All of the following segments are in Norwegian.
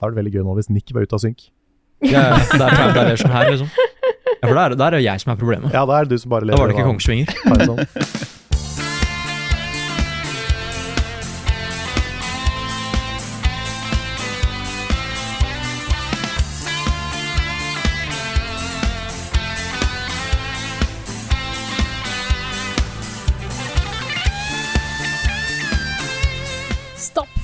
Det hadde vært veldig gøy nå hvis Nick var ute av synk. Ja, ja, det er trial her, liksom. Ja, for der, der er det jeg som er problemet. Ja, da er det du som bare lever. Da var det ikke av-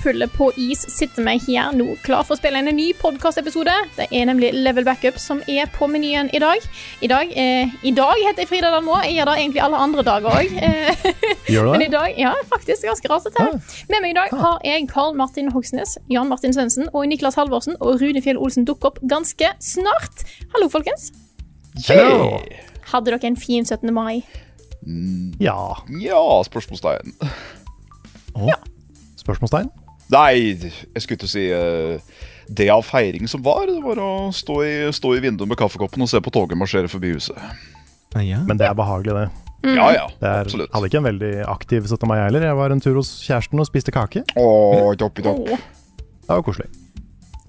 Stappfulle på is sitter vi her nå, klar for å spille inn en ny podkastepisode. Det er nemlig Level Backup som er på menyen i dag. I dag, eh, i dag heter jeg Frida Danmo. Jeg gjør det egentlig alle andre dager òg. Eh, Gjør du men i dag, ja, faktisk ganske rart Ja. Med meg i dag har jeg Karl Martin Hogsnes, Jan Martin Svendsen og Niklas Halvorsen og Rune Fjell Olsen dukker opp ganske snart. Hallo, folkens. Hello. Hadde dere en fin 17. mai? Ja. Ja, spørsmålstegn. Spørsmålstegn? Nei, jeg skulle ikke si uh, Det av feiring som var, det var å stå i, stå i vinduet med kaffekoppen og se på toget marsjere forbi huset. Ja. Men det er behagelig, det. Ja, ja, det er, absolutt. hadde ikke en veldig aktiv 17. mai heller. Jeg var en tur hos kjæresten og spiste kake. Åh, topp topp. Åh. Det var koselig.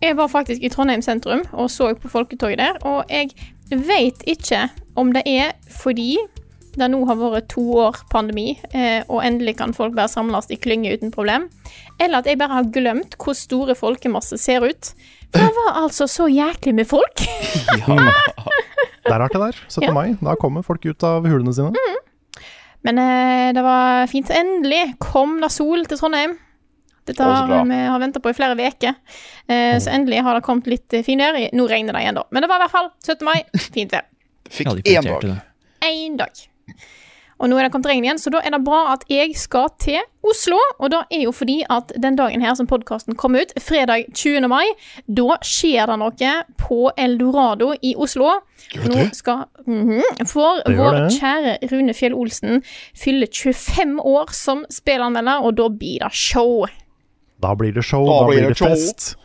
Jeg var faktisk i Trondheim sentrum og så på folketoget der, og jeg vet ikke om det er fordi det nå har vært to år pandemi, eh, og endelig kan folk bare samles i klynge uten problem, eller at jeg bare har glemt hvor store folkemasser ser ut. For det var altså så jæklig med folk. Det er rart, det der. 17. Ja. mai. Da kommer folk ut av hulene sine. Men eh, det var fint. Endelig kom det sol til Trondheim. Dette har vi har venta på i flere uker. Eh, så endelig har det kommet litt eh, finvær. Nå regner det igjen, da. Men det var i hvert fall 17. mai. Fint vær. Fikk én dag. én dag. Og nå er det kommet regn igjen, så da er det bra at jeg skal til Oslo. Og da er jo fordi at den dagen her som podkasten kommer ut, fredag 20. mai, da skjer det noe på Eldorado i Oslo. Nå skal skal -hmm, For vår det. kjære Rune Fjell Olsen fyller 25 år som spillanmelder, og da blir det show. Da blir det show, Da da, blir det det show. fest.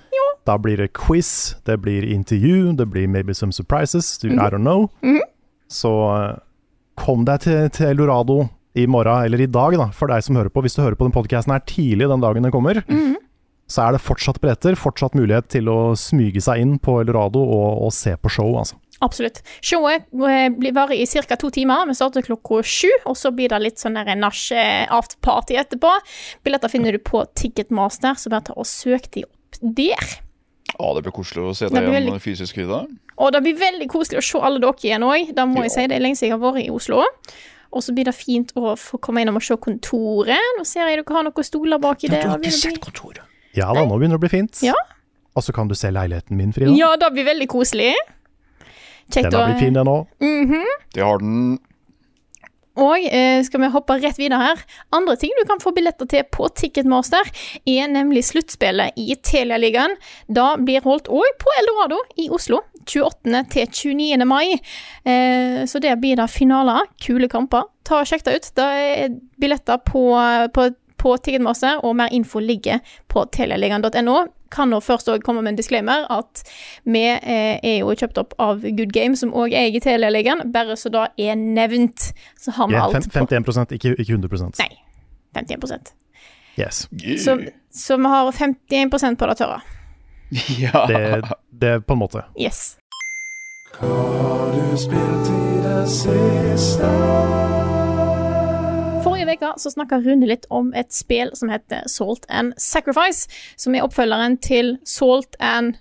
Da blir det quiz, det blir intervju, det blir maybe some surprises. Du, I don't know. Så eh, kom deg til, til Eldorado i morgen, eller i dag, da, for deg som hører på. Hvis du hører på den podcasten her tidlig den dagen den kommer, så er det fortsatt bretter, fortsatt mulighet til å smyge seg inn på Eldorado og, og se på show, altså. Absolutt. Showet eh, blir varer i ca. to timer. Vi starter klokka sju, og så blir det litt sånn der nach eh, afterparty etterpå. Billetter finner du på Ticketmaster, så bare ta og søk de opp der. Ja, det blir koselig å se deg igjen veldig- fysisk, Frida. Og det blir veldig koselig å se alle dere igjen òg. Det må jeg si. Det er lenge siden jeg har vært i Oslo. Og så blir det fint å få komme innom og se kontoret. Nå ser jeg dere har noen stoler baki der. Du har ikke sett kontoret. Ja da, nå begynner det å bli fint. Ja. Og så kan du se leiligheten min, Frida. Ja, det blir veldig koselig. Kjekt Den har blitt fin, den òg. Mhm. Det har den. Og eh, skal vi hoppe rett videre her. Andre ting du kan få billetter til på Ticketmaster, er nemlig sluttspillet i Telialigaen. Da blir holdt òg på Eldorado i Oslo. 28. til 29. mai. Eh, så der blir det finaler. Kule kamper. Ta og Sjekk det ut. Det er billetter på, på, på Ticketmaster, og mer info ligger på telialigaen.no. Kan nå først også komme med en disclaimer at vi eh, er jo kjøpt opp av Good Game, som òg eier Telialigaen. Bare så da er nevnt, så har vi yeah, alt 51 ikke, ikke 100% Nei. 51% Yes. så, så vi har 51 på det tørre. Ja. Det, det er på en måte. Yes. Forrige uke så snakka Rune litt om et spill som heter Salt and Sacrifice, som er oppfølgeren til Salt and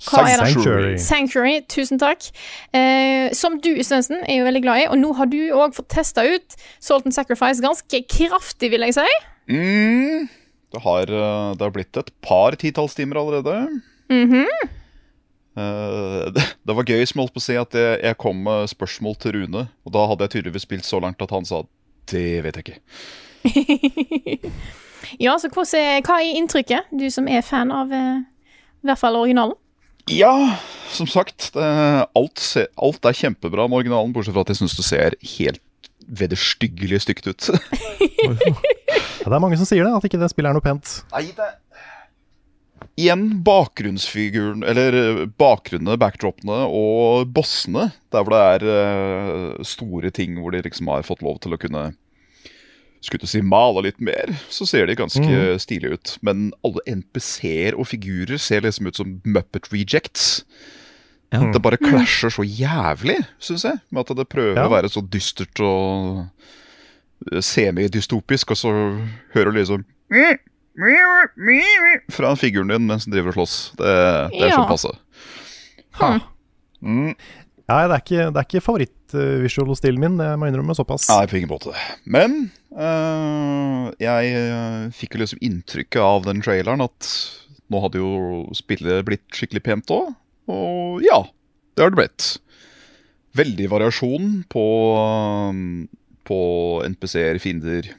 Hva er det? Sanctuary. Sanctuary, tusen takk. Eh, som du, Svendsen, er jo veldig glad i, og nå har du òg fått testa ut Salt and Sacrifice ganske kraftig, vil jeg si. Mm, det, har, eh, det har blitt et par titalls timer allerede. Mhm. Eh, det, det var gøy som holdt på å si at jeg, jeg kom med spørsmål til Rune, og da hadde jeg tydeligvis spilt så langt at han sa det vet jeg ikke. ja, så er, hva er inntrykket, du som er fan av eh, i hvert fall originalen? Ja, som sagt. Alt, se, alt er kjempebra med originalen, bortsett fra at jeg syns det ser helt vederstyggelig stygt ut. Ja, det er mange som sier det, at ikke det spillet er noe pent. Nei, det Igjen bakgrunnsfiguren, eller eh, bakgrunnene, backdropene og bossene. Der hvor det er eh, store ting hvor de liksom har fått lov til å kunne skulle du si male litt mer, så ser de ganske Mm. stilige ut. Men alle NPC-er og figurer ser liksom ut som Muppet Rejects. Ja. Det bare klasjer så jævlig, syns jeg. Med at det prøver Ja. å være så dystert og eh, semidystopisk, og så hører du liksom fra figuren din mens den driver og slåss. Det, det er Ja. sånn passe. Mm. Nei, det er ikke, det er ikke favoritt-visual-stilen min, det må jeg innrømme såpass. Nei, på ingen måte. Men øh, jeg øh, fikk jo liksom inntrykket av den traileren at nå hadde jo spillet blitt skikkelig pent òg. Og ja, det har det blitt. Veldig variasjon på, øhm, på NPC-er, fiender,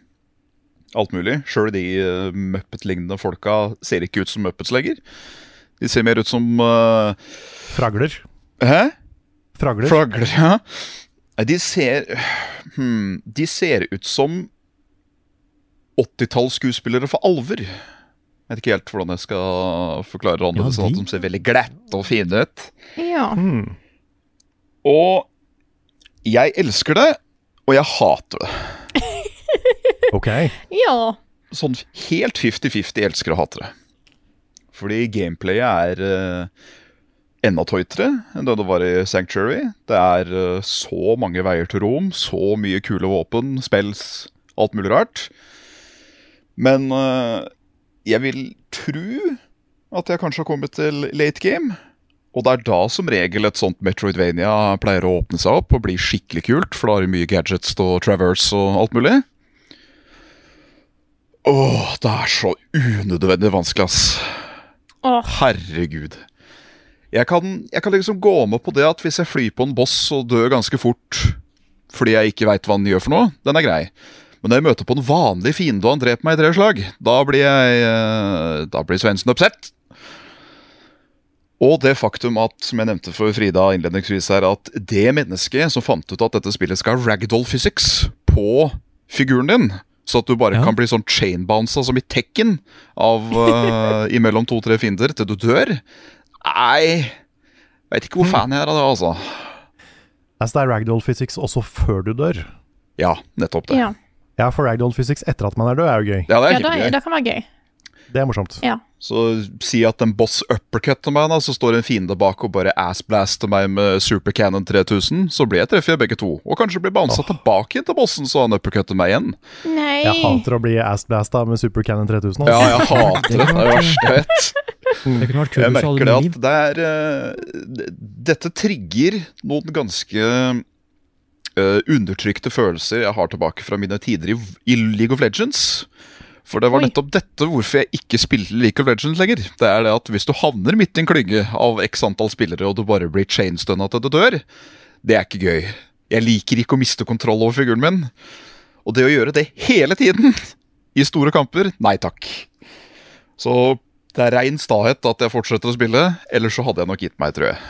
alt mulig. Sjøl de uh, Muppet-lignende folka ser ikke ut som Muppets lenger. De ser mer ut som uh, Fragler. Hæ? Fragler. Fragler, ja. De ser hmm, De ser ut som 80-tallsskuespillere for alver. Jeg vet ikke helt hvordan jeg skal forklare det annerledes. Ja, sånn de- at de ser veldig glatte og fine ut. Ja. Hmm. Og jeg elsker det, og jeg hater det. Ok. ja. Sånn helt 50-50 elsker og hatere. det. Fordi gameplayet er uh, enda tøytere enn det det var i Sanctuary. Det er uh, så mange veier til rom, så mye kule våpen, spells, alt mulig rart. Men uh, jeg vil tro at jeg kanskje har kommet til late game. Og det er da som regel et sånt Metroidvania pleier å åpne seg opp og bli skikkelig kult, for da har du mye gadgets og traverse og alt mulig. Åh, det er så unødvendig vanskelig, ass. Åh. Herregud. Jeg kan, jeg kan liksom gå med på det at hvis jeg flyr på en boss og dør ganske fort fordi jeg ikke veit hva han gjør for noe, den er grei. Men når jeg møter på en vanlig fiende og han dreper meg i tre slag, da blir jeg eh, Da blir Svendsen oppsett. Og det faktum at, som jeg nevnte for Frida innledningsvis her, at det mennesket som fant ut at dette spillet skal ha ragdoll physics på figuren din, så at du bare Ja. kan bli sånn chainbounsa som i Tekken av uh, imellom to-tre fiender til du dør Nei Veit ikke hvor fan jeg er av det, altså. Altså, det er ragdoll physics også før du dør. Ja, nettopp det. Ja. Ja, for ragdoll physics etter at man er død, er jo gøy. Ja, det er ja, da, det kan være gøy. Det er morsomt. Ja. Så si at en boss uppercutter meg, da, så står en fiende bak og bare assblaster meg med Super Cannon 3000, så blir jeg treffer begge to. Og kanskje blir bounsa tilbake til bossen, så han uppercutter meg igjen. Nei. Jeg hater å bli assblasta med Super Cannon 3000. Ja, Altså. jeg hater det. Det er verst jeg vet. Det kunne vært Jeg merker det at det er uh, Dette trigger noen ganske uh, undertrykte følelser jeg har tilbake fra mine tider i, i League of Legends. For det var nettopp dette hvorfor jeg ikke spilte League of Legends lenger. Det er det at hvis du havner midt i en klynge av x antall spillere, og du bare blir chainstunna til du dør, det er ikke gøy. Jeg liker ikke å miste kontroll over figuren min. Og det å gjøre det hele tiden i store kamper, nei takk. Så det er rein stahet at jeg fortsetter å spille, ellers så hadde jeg nok gitt meg, tror jeg.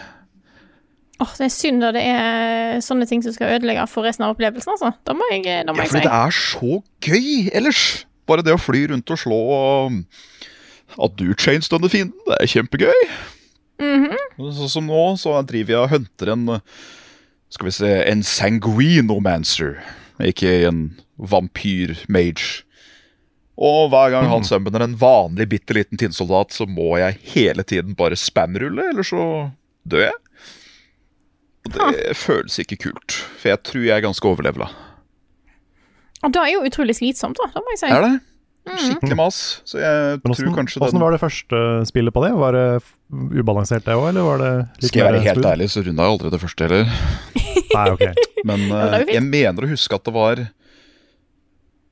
Åh, det er synd da det er sånne ting som skal ødelegge for resten av opplevelsen, altså. Da må jeg, da må Ja, fordi det er så gøy ellers. Bare det å fly rundt og slå og At du chainstunner fienden, det er kjempegøy. Sånn som nå, så driver jeg og hunter en Skal vi se En sanguinomancer. Ikke en vampyr-mage. Og hver gang han summoner en vanlig bitte liten tinnsoldat, så må jeg hele tiden bare spamrulle, eller så dør jeg. Og det føles ikke kult, for jeg tror jeg er ganske overlevela. Og det er jo utrolig slitsomt, da. det må jeg si. Er det? Skikkelig mas. Så jeg Men tror kanskje åssen den var det første spillet på det? Var det ubalansert det òg, eller var det litt Skal jeg være helt ærlig, så runda jeg aldri det første heller. Nei, ok. Men eh, fint. jeg mener å huske at det var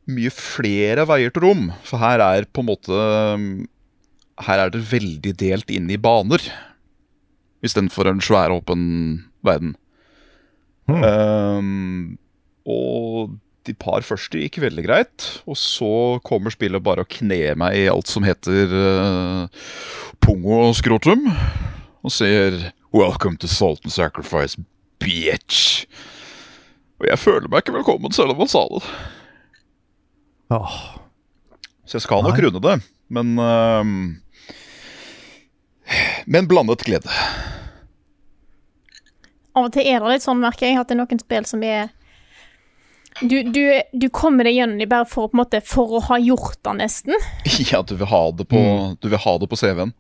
mye flere veier til rom. For her er på en måte Her er det veldig delt inn i baner. Istedenfor en svær, åpen verden. Hmm. Um, og de par første gikk veldig greit. Og så kommer spillet bare og kner meg i alt som heter uh, pungo og skrotum. og sier 'Welcome to Salt and Sacrifice, bitch'. Og jeg føler meg ikke velkommen selv om han sa det. Oh. Så jeg skal nok Nei. runde det, men uh, Med en blandet glede. Av og til er det litt sånn, merker jeg, at det er noen spill som er du, du, du kommer deg gjennom de bare for, på en måte, for å ha gjort det, nesten. Ja, du vil ha det på, mm. ha det på CV-en.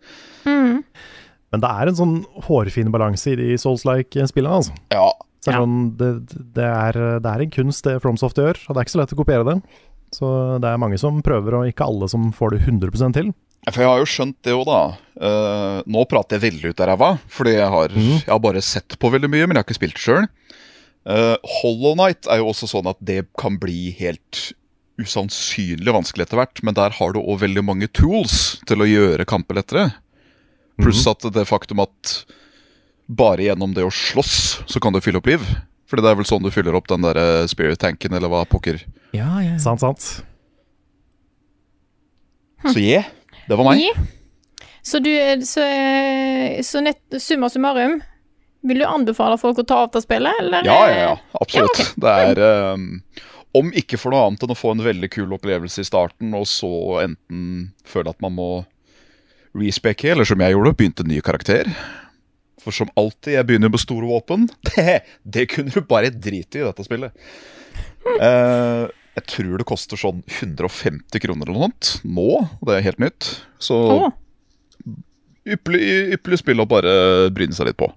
Men det er en sånn hårfin balanse i de Souls-like-spillene, altså. Ja. Så det, er sånn, det, det, er, det er en kunst det FromSoft gjør, og det er ikke så lett å kopiere det. Så det er mange som prøver, og ikke alle som får det 100 til. For jeg har jo skjønt det òg, da. Uh, nå prater jeg veldig ut av ræva, fordi jeg har, jeg har bare sett på veldig mye, men jeg har ikke spilt det sjøl. Hollow Night er jo også sånn at det kan bli helt usannsynlig vanskelig etter hvert, men der har du òg veldig mange tools til å gjøre kamper lettere. Pluss at det faktum at bare gjennom det å slåss, så kan du fylle opp liv. Fordi det er vel sånn du fyller opp den der eh, spirit-tanken, eller hva pokker. Ja, ja. Sant, sant. Så yeah, det var meg. Yeah. Så du Så, så nett, summa summarum, vil du anbefale folk å ta av til spillet, eller? Ja, ja, ja, absolutt. Ja, okay. Det er um, Om ikke for noe annet enn å få en veldig kul opplevelse i starten, og så enten føle at man må respecke, eller som jeg gjorde, begynte en ny karakter. For som alltid, jeg begynner med store våpen. Det, det kunne du bare drite i dette spillet. Uh, jeg tror det koster sånn 150 kroner eller noe sånt nå, det er helt nytt. Så ypperlig, ypperlig spill å bare bryne seg litt på.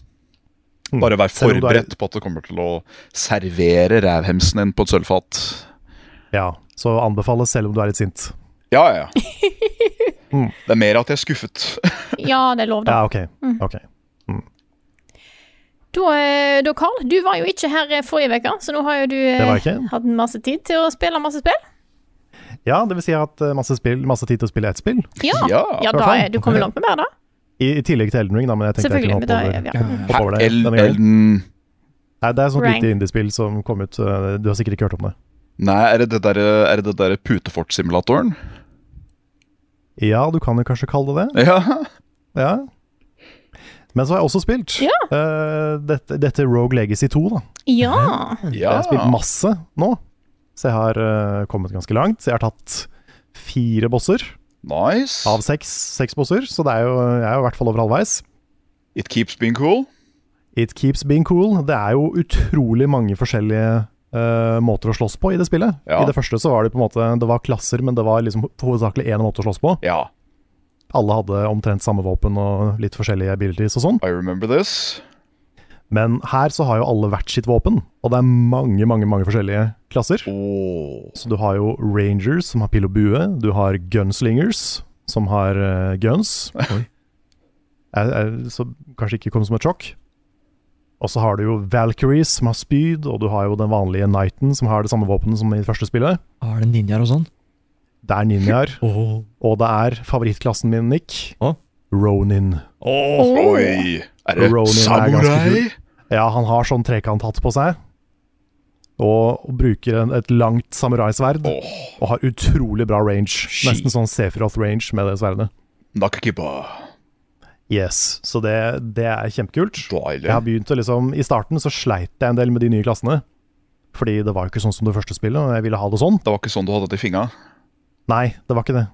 Bare vær er- forberedt på at det kommer til å servere rævhemsen din på et sølvfat. Ja, så anbefales selv om du er litt sint. Ja, ja, ja. Det er mer at jeg er skuffet. ja, det er lov, da. Ja, ok. Mm. Okay. Mm. da, Carl, du var jo ikke her eh, forrige uke, så nå har jo du eh, hatt masse tid til å spille masse spill. Ja, det vil si jeg har hatt eh, masse, spill, masse tid til å spille ett spill. Ja, Ja. ja da er du kommer langt med mer, da. I, I tillegg til Elden Ring, da, men jeg tenkte jeg kunne hoppe over, ja. hoppe over det El- Elden Nei, det er et sånt Rank. lite indiespill som kom ut. eh, Du har sikkert ikke hørt om det. Nei, er det det der, er det det der putefort-simulatoren? Ja, du kan jo kanskje kalle det det. Ja. Ja. Men så har jeg også spilt Ja. uh, dette, dette Rogue Legacy 2, da. Ja. Jeg har spilt masse nå, så jeg har uh, kommet ganske langt. Så Jeg har tatt fire bosser Nice. av seks, seks bosser, så det er jo, jeg er jo i hvert fall over halvveis. It keeps being cool. It keeps being cool. Det er jo utrolig mange forskjellige uh, måter å slåss på i det spillet. Ja. I det første så var det på en måte Det var klasser, men det var liksom hovedsakelig én måte å slåss på. Ja, Alle hadde omtrent samme våpen og litt forskjellige abilities og sånn. I remember this. Men her så har jo alle hvert sitt våpen, og det er mange, mange mange forskjellige klasser. Oh. Så du har jo rangers som har pil og bue, du har gunslingers som har uh, guns. Oi. Er, er, så kanskje ikke kom som et sjokk. Og så har du jo Valkyries som har spyd, og du har jo den vanlige Knighten som har det samme våpenet som i det første spillet. Er det ninjaer og sånn? Det er ninjaer, Oh. og det er favorittklassen min, Nick. Oh. Ronin. Oi. Er det Ronin er samurai? Ja, han har sånn trekanthatt på seg. Og, og bruker en, et langt samuraisverd. Oh. Og har utrolig bra range. She. Nesten sånn Sephiroth-range med det sverdet. Nakakiba. Yes, Så det, det er kjempekult. Deilig. Jeg har begynt å liksom I starten så sleit jeg en del med de nye klassene. Fordi det var jo ikke sånn som det første spillet, og jeg ville ha det sånn. Det var ikke sånn du hadde det i fingra? Nei, det var ikke det.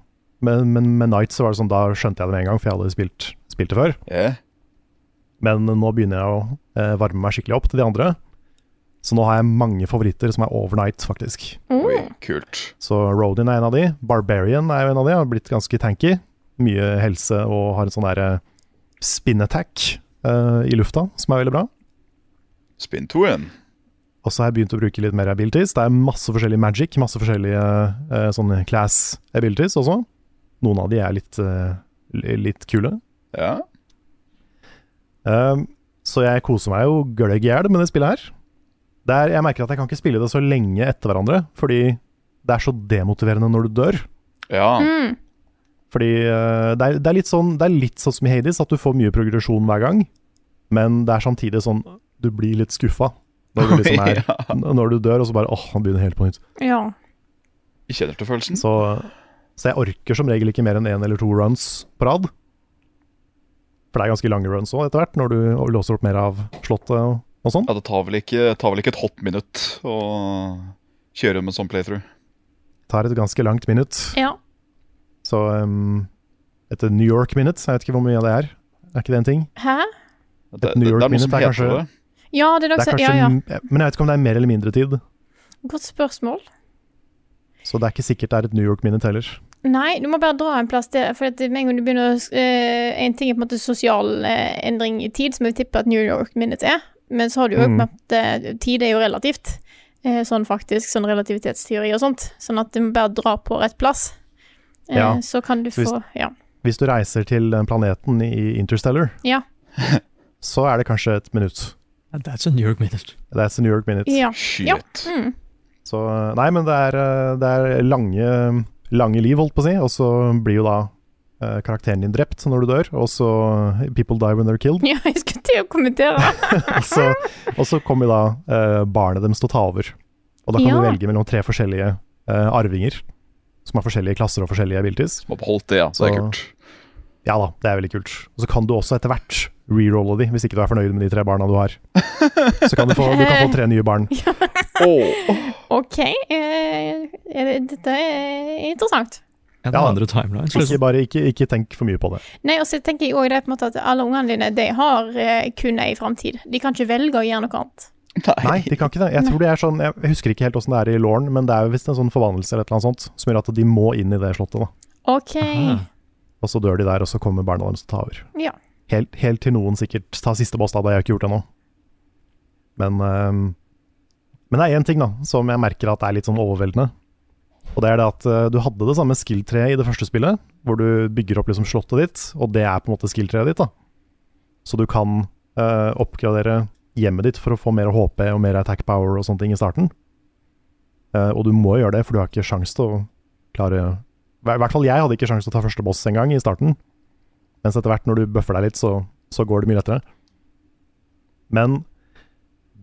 Men, men med Night så var det sånn, da skjønte jeg det med en gang, for jeg hadde spilt, spilt det før. Yeah. Men nå begynner jeg å eh, varme meg skikkelig opp til de andre. Så nå har jeg mange favoritter som er overnight, faktisk. Oi, kult. Så Rodin er en av de. Barbarian er jo en av de. Har blitt ganske tanky. Mye helse og har en sånn derre spin attack eh, i lufta, som er veldig bra. Spin 2 igjen. Og så har jeg begynt å bruke litt mer abilities. Det er masse forskjellig magic, masse forskjellige eh, sånne class abilities også. Noen av de er litt, eh, litt kule. Ja. Um, så jeg koser meg jo gløgg i hjel med det spillet her. Det er, jeg merker at jeg kan ikke spille det så lenge etter hverandre, fordi det er så demotiverende når du dør. Ja. Mm. Fordi uh, det, er, det, er litt sånn, det er litt sånn som i Hades, at du får mye progresjon hver gang. Men det er samtidig sånn Du blir litt skuffa når du liksom er Når du dør, og så bare åh, han begynner helt på nytt. Ja. Jeg kjenner til følelsen. Så, så jeg orker som regel ikke mer enn én eller to runs på rad. For det er ganske lange runs òg etter hvert, når du låser opp mer av slottet og, og sånn. Ja, det tar vel, ikke, tar vel ikke et hot minutt å kjøre med sånn playthrough. Tar et ganske langt minutt. Ja. Så um, et New York minute, jeg vet ikke hvor mye av det er. Er ikke det en ting? Hæ? Det, New York det er Minute er kanskje- det. Ja, det er Det er kanskje, ja, ja. Men jeg vet ikke om det er mer eller mindre tid. Godt spørsmål. Så det er ikke sikkert det er et New York minute heller. Nei, du må bare dra en plass til. For at med en gang du begynner å uh, En ting er på en måte sosial uh, endring i tid, som jeg tipper at New York Minute er. Men så har du jo Mm. at uh, tid er jo relativt. Eh, sånn faktisk, sånn relativitetsteori og sånt. Sånn at du må bare dra på rett plass. Eh, Ja. Så kan du Så hvis- få Ja. Hvis du reiser til den planeten i Interstellar, Ja. så er det kanskje et minutt. That's a New York minute. That's a New York minute. ja. Shit. Ja. Mm. Så nei, men det er, eh, det er lange, lange liv, holdt på å si. Og så blir jo da eh, karakteren din drept når du dør, og så eh, People die when they're killed. ja, jeg skulle til å kommentere. og, så, og så kommer da eh, barnet deres til å ta over. Og da kan Ja. du velge mellom tre forskjellige eh, arvinger. Som har forskjellige klasser og forskjellige abilities. Må beholdt det, ja. Så det er kult. Ja da, det er veldig kult. Og så kan du også etter hvert rerolle de, hvis ikke du er fornøyd med de tre barna du har. Så kan du få, du kan få tre nye barn. Åh, OK, eh, er dette er interessant. Ja, det Ja. er andre timelines. Ikke, bare, ikke, ikke tenk for mye på det. Nei, og så tenker jeg også det på en måte at alle ungene dine de har eh, kun ei framtid. De kan ikke velge å gjøre noe annet. Nei, de kan ikke det. Jeg tror det er sånn, jeg husker ikke helt åssen det er i Lauren, men det er jo visst en sånn forvandlelse eller et eller annet sånt, som gjør at de må inn i det slottet. da. OK. Aha. Og så dør de der, og så kommer barna deres og tar over. Ja. Helt, helt til noen sikkert tar siste boss, da. Det har jeg ikke gjort ennå. Men, ehm, men det er én ting da, som jeg merker at er litt sånn overveldende. Og det er det at uh, du hadde det samme skill-treet i det første spillet, hvor du bygger opp liksom slottet ditt, og det er på en måte skill-treet ditt. da. Så du kan uh, oppgradere hjemmet ditt for å få mer HP og mer attack power og sånne ting i starten. Uh, og du må gjøre det, for du har ikke sjanse til å klare I hvert fall jeg hadde ikke sjanse til å ta første boss engang i starten. Mens etter hvert, når du bøffer deg litt, så, så går det mye lettere. Men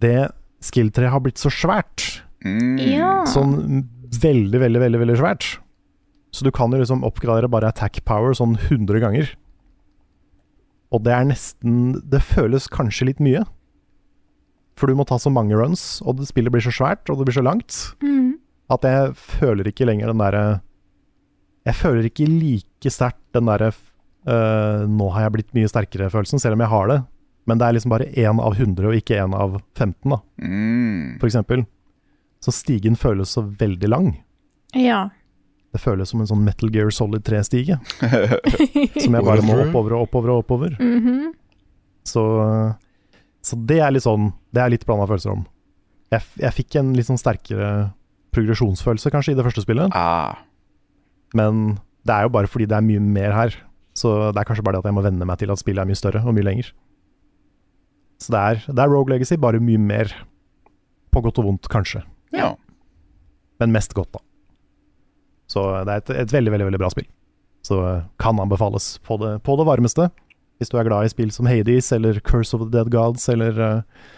det skill-treet har blitt så svært. Mm. Ja. Sånn veldig, veldig, veldig veldig svært. Så du kan jo liksom oppgradere bare attack power sånn 100 ganger. Og det er nesten Det føles kanskje litt mye. For du må ta så mange runs, og det spillet blir så svært, og det blir så langt, Mm. at jeg føler ikke lenger den derre Jeg føler ikke like sterkt den derre øh, 'nå har jeg blitt mye sterkere'-følelsen, selv om jeg har det. Men det er liksom bare én av 100, og ikke én av 15, da, Mm. for eksempel. Så stigen føles så veldig lang. Ja. Det føles som en sånn Metal Gear Solid 3-stige. som jeg bare må oppover og oppover og oppover. Mhm. Så, så det er litt sånn Det er litt blanda følelser om. Jeg, jeg fikk en litt sånn sterkere progresjonsfølelse kanskje i det første spillet, Ah. men det er jo bare fordi det er mye mer her. Så det er kanskje bare det at jeg må venne meg til at spillet er mye større og mye lenger. Så det er, det er Rogue Legacy, bare mye mer. På godt og vondt, kanskje. Ja. Men mest godt, da. Så det er et, et veldig, veldig veldig bra spill. Så kan anbefales på det, på det varmeste. Hvis du er glad i spill som Hades eller Curse of the Dead Gods eller uh,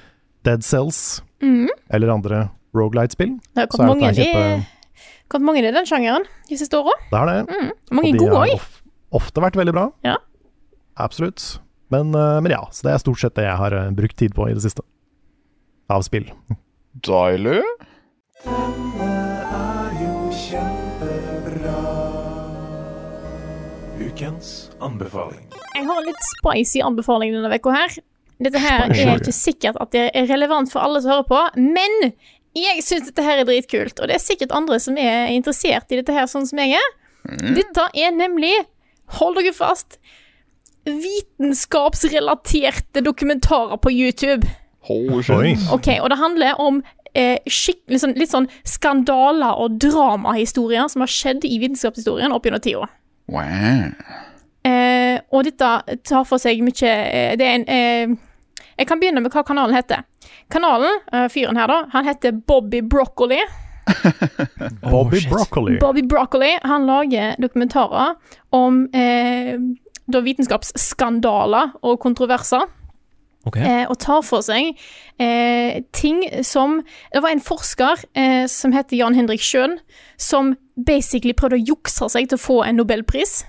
Dead Cells mm. eller andre Rogelight-spill. Det har Så kommet mange, kjempe- kommet mange i den sjangeren de siste åra. Det har det. Mm. Mange og de gode har òg. of, ofte vært veldig bra. Ja. Absolutt. Men, eh, men ja, så det er stort sett det jeg har eh, brukt tid på i det siste. Av spill. Deilig. Ukens anbefaling. Jeg har en litt spicy anbefaling denne uka her. Dette her er ikke sikkert at det er relevant for alle som hører på, men jeg syns dette her er dritkult, og det er sikkert andre som er interessert i dette her, sånn som jeg er. Dette er nemlig, hold dere fast, vitenskapsrelaterte dokumentarer på YouTube. Holy Oi. Ok, og det handler om eh, skikkelig sånn, litt sånn skandaler og dramahistorier som har skjedd i vitenskapshistorien opp gjennom tida. Wow. Eh, og dette tar for seg mye eh, Det er en eh, Jeg kan begynne med hva kanalen heter. Kanalen, eh, fyren her, da, han heter Bobby Broccoli. Bobby oh, Broccoli. Bobby Broccoli han lager dokumentarer om eh, da vitenskapsskandaler og kontroverser. Okay. Eh, og tar for seg eh, ting som Det var en forsker eh, som heter Jan Henrik Schjøn, som basically prøvde å jukse seg til å få en nobelpris.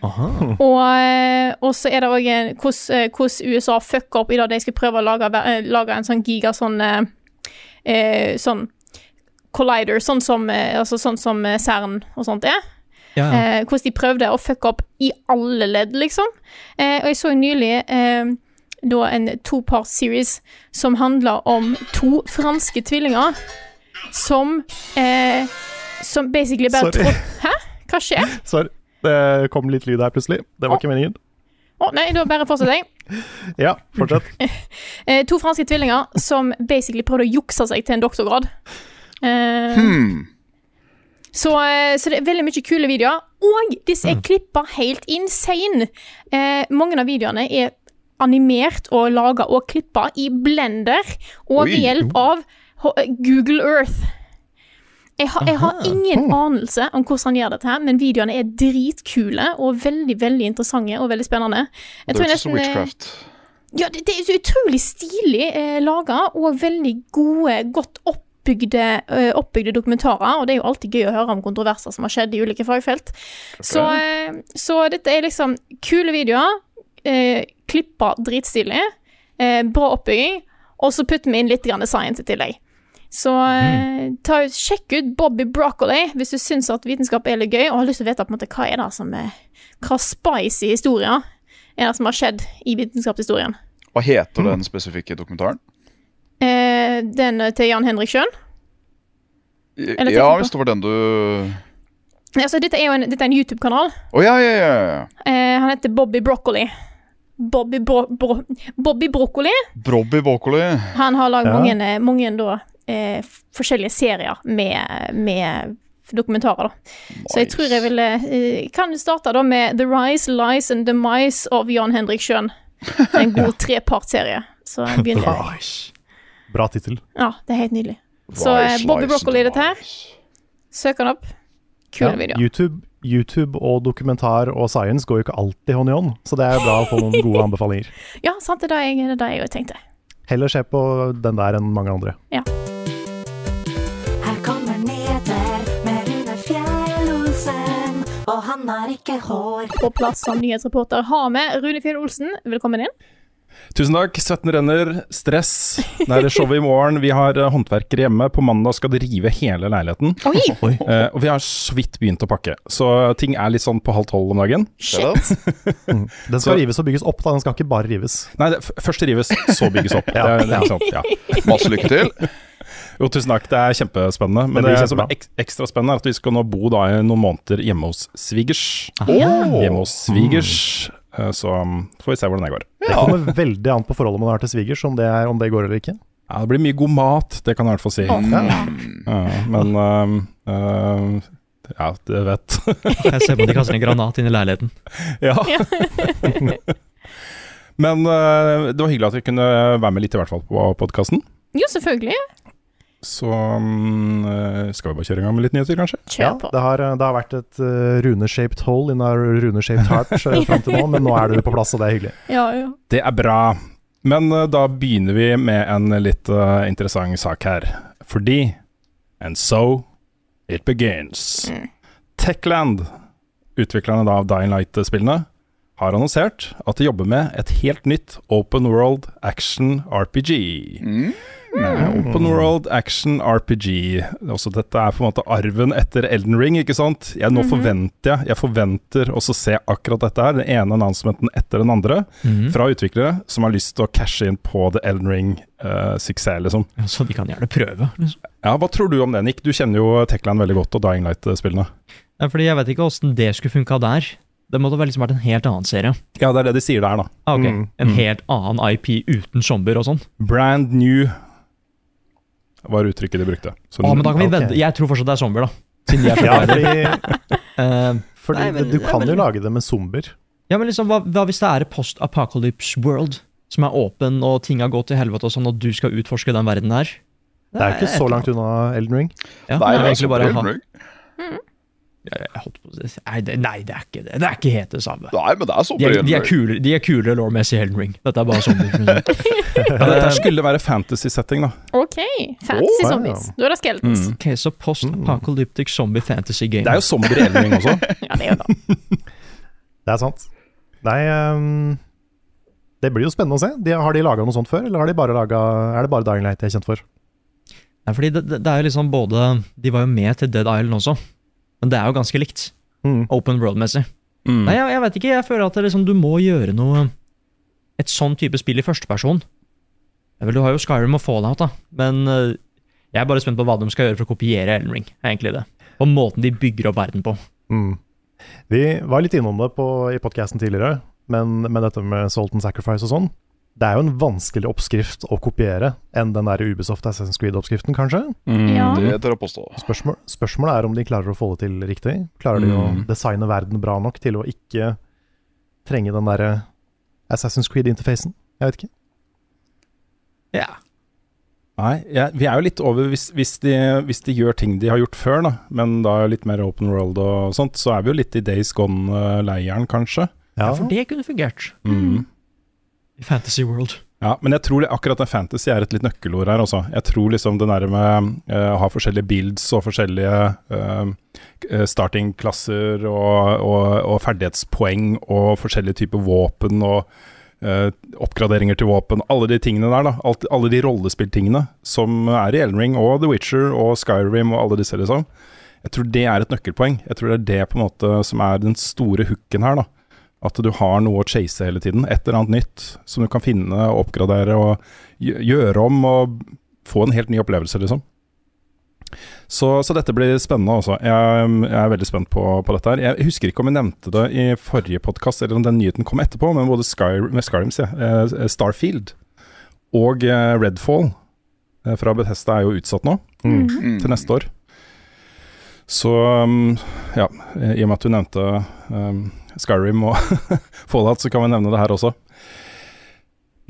Aha. Og, eh, og så er det òg hvordan hvordan USA fucker opp i det de skal prøve å lage, eh, lage en sånn giga sånn eh, eh, Sånn collider, sånn som, eh, altså sånn som eh, CERN og sånt er. Ja. Eh, hvordan de prøvde å fucke opp i alle ledd, liksom. Eh, og jeg så nylig eh, da en to-part series som handler om to franske tvillinger som eh, Som basically bare Sorry. trodde Hæ? Hva skjer? Sorry, det kom litt lyd her plutselig. Det var ikke meningen. Å nei, da bare fortsetter jeg. Ja, fortsett. Eh, to franske tvillinger som basically prøvde å jukse seg til en doktorgrad. Eh, Hmm. Så, eh, så det er veldig mye kule videoer. Og disse er klippa helt insane. Eh, mange av videoene er animert og laga og klippa i blender og ved hjelp av Google Earth. Jeg, har- jeg har ingen anelse om hvordan han gjør dette, her, men videoene er dritkule og veldig veldig interessante og veldig spennende. Jeg tror nesten, eh, witchcraft. ja, det, det er utrolig stilig eh, laga, og veldig gode, godt oppbygde, eh, oppbygde dokumentarer. Og det er jo alltid gøy å høre om kontroverser som har skjedd i ulike fagfelt. Så, eh, så dette er liksom kule videoer, eh, klippa dritstilig, eh, bra oppbygging, og så putter vi inn litt grann science i tillegg. Så mm. ta, sjekk ut Bobby Broccoli hvis du syns at vitenskap er litt gøy, og har lyst til å vite på en måte hva er det som er Hva spicy historier er det som har skjedd i vitenskapshistorien. Hva heter den spesifikke dokumentaren? Eh, den eh, til Jan Henrik Schjøn. Eller Ja, hvis det var den du Altså, dette er jo en, en YouTube-kanal. Oh, ja, ja, ja, ja. Eh, han heter Bobby Broccoli. Bobby, bro, bro, Bobby Broccoli. Bobby Broccoli. Han har lagd Ja. mange, mange da, eh, forskjellige serier med, med dokumentarer. da. Så jeg tror jeg ville eh, Kan starte da med The Rise, Lies and Demise of Jan Henrik Schjøn. En god trepartserie. Så begynner Rise. Bra tittel. Ja, det er helt nydelig. Så eh, Bobby Broccoli er dette her. Søk han opp. Kul Ja, video. YouTube, YouTube og dokumentar og science går jo ikke alltid hånd i hånd, så det er bra å få noen gode anbefalinger. Ja, sant, det er det jeg, det er det jeg tenkte. Heller se på den der enn mange andre. Her kommer Neder med Rune Fjell-Olsen, og han har ikke hår. På plass som nyhetsreporter har vi Rune Fjell Olsen. Velkommen inn. Tusen takk. Svetten renner. Stress. Det er showet i morgen. Vi har eh, håndverkere hjemme. På mandag skal de rive hele leiligheten. Oi! Eh, og vi har så vidt begynt å pakke. Så ting er litt sånn på halv tolv om dagen. Shit. Den skal Så- rives og bygges opp, da. Den skal ikke bare rives. Nei, det, først rives, så bygges opp. Ja. Det, det er sant. Ja. Masse lykke til. Jo, tusen takk. Det er kjempespennende. Men Det det, som er ek ekstra spennende, er at vi skal nå bo da i noen måneder hjemme hos svigers. Oh. Hjemme hos svigers. Eh, Så um, får vi se hvordan det går. Det kommer veldig an på forholdet man har til svigers, om det, er, om det går eller ikke. Ja, det blir mye god mat, det kan jeg i hvert fall si. Mm. Ja, men uh, uh, Ja, det vet Jeg ser på de kaster en granat inn i leiligheten. Ja. Men uh, det var hyggelig at vi kunne være med litt, i hvert fall, på podkasten. Jo, selvfølgelig. Så um, uh, skal vi bare kjøre i gang med litt nyheter, kanskje? Kjør Ja, på. det har, det har vært et uh, rune-shaped hole in a rune-shaped heart uh, fram til nå, men nå er du på plass, og det er hyggelig. Ja, ja. Det er bra. Men uh, da begynner vi med en litt uh, interessant sak her. Fordi And so it begins. Techland, utviklerne av Dying Light-spillene, har annonsert at de jobber med et helt nytt Open World Action RPG. Eh, Open World Action RPG. Også dette er på en måte arven etter Elden Ring, ikke sant? Jeg, nå forventer jeg Jeg forventer også å se akkurat dette her, den ene annonsementen etter den andre, fra utviklere som har lyst til å cashe inn på The Elden Ring-suksess, liksom. Ja, Så de kan gjerne prøve. Liksom. Ja, Hva tror du om det, Nick? Du kjenner jo Techland veldig godt og Dying Light-spillene. Ja, fordi jeg vet ikke åssen det skulle funka der. Det måtte vel liksom vært en helt annen serie. Ja, det er det de sier der, da. Ah, ok, Mm, En helt annen IP uten zombier og sånn. Brand new var uttrykket de brukte. Så ah, men da kan vi okay. vedde Jeg tror fortsatt det er zombier, da. Siden de er Ja, fordi, Eh, fordi Nei, men- du ja, kan men- jo lage det med zombier. ja, men liksom, hva, hva hvis det er post-apocalypse world som er åpen, og ting har gått til helvete og sånn, og du skal utforske den verden her? Det er ikke så langt unna Elden Ring. Ja, Nei, det er egentlig bare å ha Elden Ring. Nei, det, nei, det er ikke det. Det er ikke helt det samme. Nei, men det er De er, de er kule, de er kule law-messig Elden Ring. Dette er bare zombier. liksom. ja, dette skulle være fantasy-setting, da. OK. Fantasy ja. zombies. Da er da skeletons. Mm. Ok, Så post-apocalyptic zombie fantasy game. Det er jo zombier i Elden Ring også. Ja, det er jo da. Det er sant. Nei, um, det blir jo spennende å se. De, har de laga noe sånt før, eller har de bare laget, er det bare Dying Light de er kjent for? Nei, fordi det, det det er jo liksom både De var jo med til Dead Island også, men det er jo ganske likt. Mm. Open world-messig. Mm. Nei, jeg, jeg vet ikke. Jeg føler at det liksom, du må gjøre noe Et sånn type spill i førsteperson. Vel, Du har jo Skyrim og Fallout, da, men uh, jeg er bare spent på hva de skal gjøre for å kopiere Elden Ring. er egentlig det. Og måten de bygger opp verden på. Mm. Vi var litt innom det på, i podkasten tidligere, men, med dette med Salt and Sacrifice og sånn, det er jo en vanskelig oppskrift å kopiere enn den der Ubisoft Assassin's Creed-oppskriften, kanskje? Mm. Ja. Det tør jeg påstå. Spørsmål, spørsmålet er om de klarer å få det til riktig. Klarer de å Mm. designe verden bra nok til å ikke trenge den derre Assassin's Creed-interfacen? Jeg vet ikke. Ja. Nei, ja, vi er jo litt over hvis, hvis, de, hvis de gjør ting de har gjort før, da, men da litt mer open world og sånt, så er vi jo litt i Days Gone-leiren, kanskje. ja, for det kunne fungert Mm. I Fantasy World. Ja, men jeg tror akkurat den fantasy er et litt nøkkelord her også. Jeg tror liksom det der med uh, å ha forskjellige builds og forskjellige uh, eh, startingklasser og, og, og ferdighetspoeng og forskjellige typer våpen og uh, oppgraderinger til våpen, alle de tingene der, da. Alt, alle de rollespilltingene som er i Elden Ring og The Witcher og Skyrim og alle disse, liksom. Jeg tror det er et nøkkelpoeng. Jeg tror det er det på en måte som er den store hooken her, da. At du har noe å chase hele tiden. Et eller annet nytt som du kan finne og oppgradere og gjøre om og få en helt ny opplevelse, liksom. Så, så dette blir spennende, altså. Jeg, jeg er veldig spent på, på dette her. Jeg husker ikke om jeg nevnte det i forrige podkast, eller om den nyheten kom etterpå, men både Sky, med Skyrim, sier eh, Starfield og eh, Redfall eh, fra Bethesda er jo utsatt nå, Mm. til neste år. Så um, ja, i og med at du nevnte um, Skyrim og Fallout, så kan vi nevne det her også.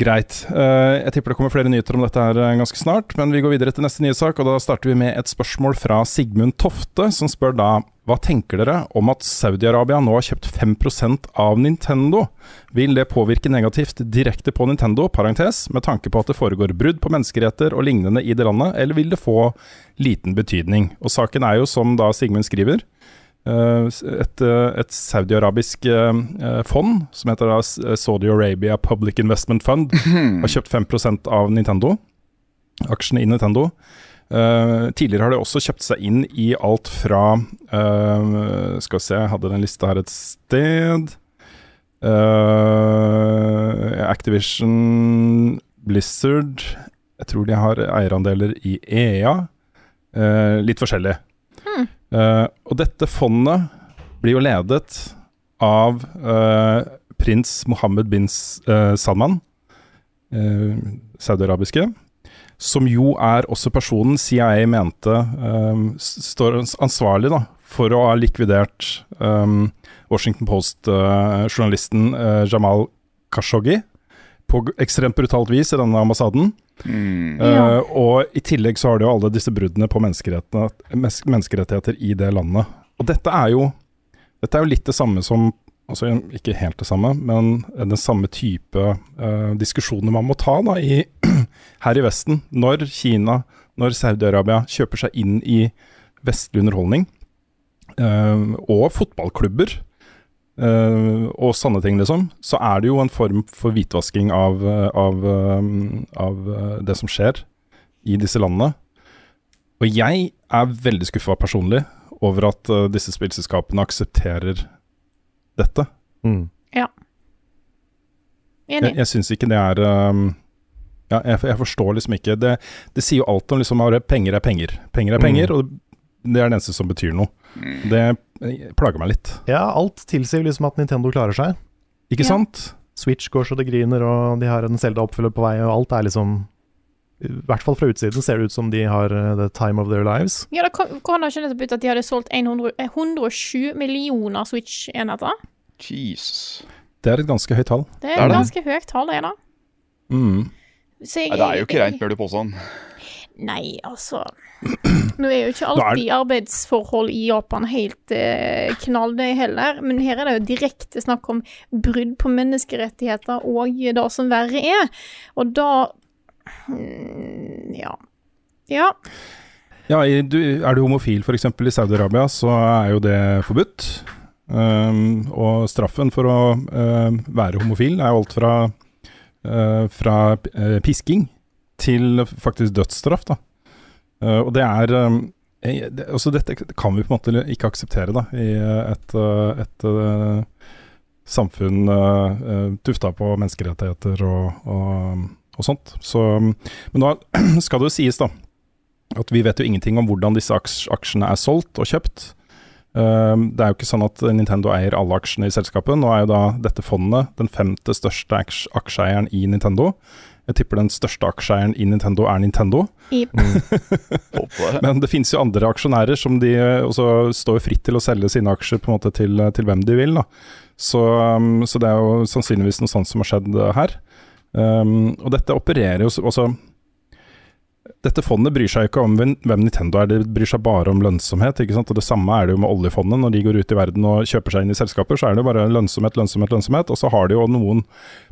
Greit. Eh, jeg tipper det kommer flere nyheter om dette her eh, ganske snart, men vi går videre til neste nyhetssak, og da starter vi med et spørsmål fra Sigmund Tofte, som spør da hva tenker dere om at Saudi-Arabia nå har kjøpt 5% av Nintendo? Vil det påvirke negativt direkte på Nintendo, parentes, med tanke på at det foregår brudd på menneskeretter og lignende i det landet, eller vil det få liten betydning? Og saken er jo, som da Sigmund skriver, et, eh, et saudi-arabisk eh, eh, fond, som heter Saudi Arabia Public Investment Fund, har kjøpt 5% av Nintendo, aksjene i Nintendo. Uh, tidligere har de også kjøpt seg inn i alt fra uh, Skal vi se, jeg hadde den lista her et sted. Uh, Activision, Blizzard Jeg tror de har eierandeler i EA. Eh, litt forskjellig. Eh, og dette fondet blir jo ledet av uh, prins Mohammed bin uh, Salman, uh, saudiarabiske, som jo er også personen CIA mente står ansvarlig da, for å ha likvidert um, Washington Post-journalisten Jamal Khashoggi på ekstremt brutalt vis i denne ambassaden. Mm. Ja. og i tillegg så har du jo alle disse bruddene på menneskerettigheter, i det landet. Og dette er jo dette er jo litt det samme som Altså ikke helt det samme, men den samme type uh, diskusjoner man må ta da i, her i Vesten. Når Kina, når Saudi-Arabia kjøper seg inn i vestlig underholdning, uh, og fotballklubber, og sånne ting, liksom, så er det jo en form for hvitvasking av, eh, av, eh, av eh, det som skjer i disse landene. Og jeg er veldig skuffa personlig over at eh, disse spillselskapene aksepterer dette. Mm. Enig. Jeg, jeg syns ikke det er um, ja, jeg, jeg forstår liksom ikke Det, det sier jo alt om liksom at penger er penger. Penger er penger, og det er det eneste som betyr noe. Det eh, plager meg litt. Ja, alt tilsier liksom at Nintendo klarer seg. Ikke Ja. sant? Switch går så det griner, og de har en Zelda-oppfølger på vei, og alt er liksom I hvert fall fra utsiden ser det ut som de har eh, the time of their lives. Ja, det kom, kom det ikke nettopp ut at de hadde solgt 100, eh, 107 millioner Switch-enheter? Jesus. Det er et ganske høyt tall. Det er et ganske høyt tall, det, da. Mm. Så jeg- Nei, det er jo ikke rent mjøl i posen. Nei, altså Nå er jo ikke alltid arbeidsforhold i Japan helt eh, knalldøye heller. Men her er det jo direkte snakk om brudd på menneskerettigheter og det som verre er. Og da mm, Ja. Ja. Ja, du, er du homofil f.eks. i Saudi-Arabia, så er jo det forbudt. Um, og straffen for å uh, være homofil er jo alt fra, uh, fra uh, pisking til faktisk dødsstraff. Da. Uh, og det er um, eh, det, altså Dette kan vi på en måte ikke akseptere da, i et, et, et uh, samfunn uh, tufta på menneskerettigheter og, og, og sånt. Så, men nå skal det jo sies da at vi vet jo ingenting om hvordan disse aksjene er solgt og kjøpt. Uh, det er jo ikke sånn at Nintendo eier alle aksjene i selskapet. Nå er jo da dette fondet den femte største aks aksjeeieren i Nintendo. Jeg tipper den største aksjeeieren i Nintendo er Nintendo. Yep. Men det finnes jo andre aksjonærer som de eh, også står fritt til å selge sine aksjer på en måte til, til hvem de vil. Da. Så, um, så det er jo sannsynligvis noe sånt som har skjedd her. Um, og dette opererer jo også Dette fondet bryr seg ikke om hvem Nintendo er, det bryr seg bare om lønnsomhet. ikke sant? Og Det samme er det jo med oljefondet. Når de går ut i verden og kjøper seg inn i selskaper, så er det jo bare lønnsomhet, lønnsomhet, lønnsomhet. Og så har de jo noen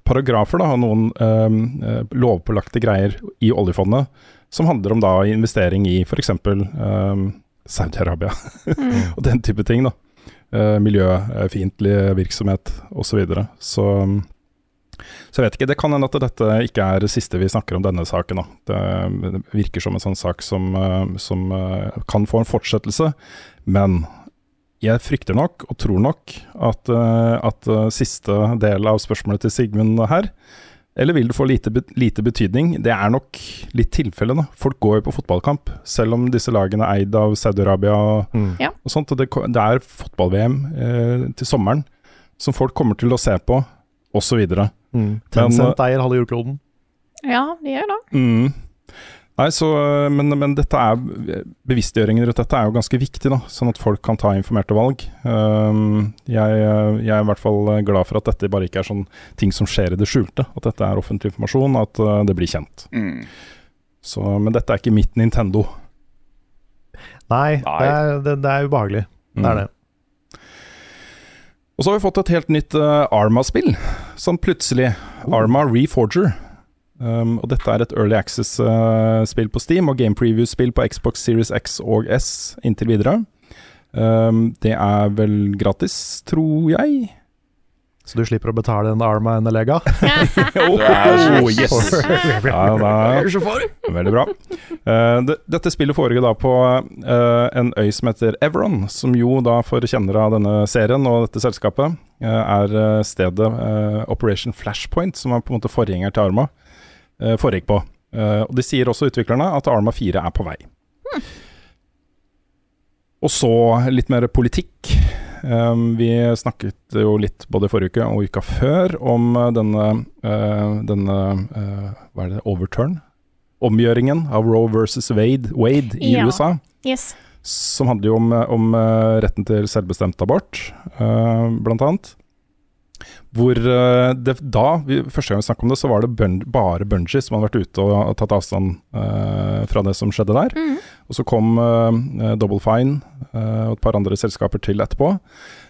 paragrafer, da, noen um, eh, lovpålagte greier i oljefondet som handler om da investering i f.eks. Eh, Saudi-Arabia og den type ting. da. Eh, miljøfiendtlig virksomhet osv. Så, videre. så um, så jeg vet ikke, Det kan hende at dette ikke er det siste vi snakker om denne saken. Da. Det, virker som en sånn sak som, uh, som uh, kan få en fortsettelse. Men jeg frykter nok, og tror nok, at, uh, at siste del av spørsmålet til Sigmund her Eller vil det få lite, lite betydning? Det er nok litt tilfelle, da. Folk går jo på fotballkamp, selv om disse lagene er eid av Saudi-Arabia og, Ja. og sånt. Og det, det er fotball-VM eh, til sommeren som folk kommer til å se på, osv. Mm. Tencent eier halve jordkloden. Ja, de gjør det. Mm. Nei, så, men, men dette er bevisstgjøringen rundt dette er jo ganske viktig, da, sånn at folk kan ta informerte valg. Um, jeg, jeg er i hvert fall glad for at dette bare ikke er sånn ting som skjer i det skjulte. At dette er offentlig informasjon, at uh, det blir kjent. Mm. Så, men dette er ikke mitt Nintendo. Nei, Nei. Det, er, det, det er ubehagelig. Det er Mm. det. Og så har vi fått et helt nytt uh, Arma-spill. som plutselig. Arma Reforger. Um, og dette er et Early Access-spill på Steam og Game Preview-spill på Xbox Series X og S inntil videre. Um, det er vel gratis, tror jeg. Så du slipper å betale en Arma en Lega? Oh, yes! Ja, da, veldig bra. Uh, det, dette spillet foregår da på uh, en øy som heter Everon, som jo da for kjennere av denne serien og dette selskapet uh, er eh, stedet eh, Operation Flashpoint, som er på en måte forgjenger til Arma, uh, foregikk på. Eh, og De sier også utviklerne at Arma 4 er på vei. Og så litt mer politikk. Um, vi snakket jo litt både forrige uke og uka før om uh, denne, uh, denne uh, Hva er det? Overturn? Omgjøringen av Roe versus Wade, Wade i Ja. USA. Yes. Som handler jo om, om retten til selvbestemt abort, blant annet. Hvor det, da, vi, første gang vi snakket om det, så var det bun bare Bungie som hadde vært ute og, og tatt avstand uh, fra det som skjedde der. Mhm. Og så kom uh, Double Fine uh, og et par andre selskaper til etterpå.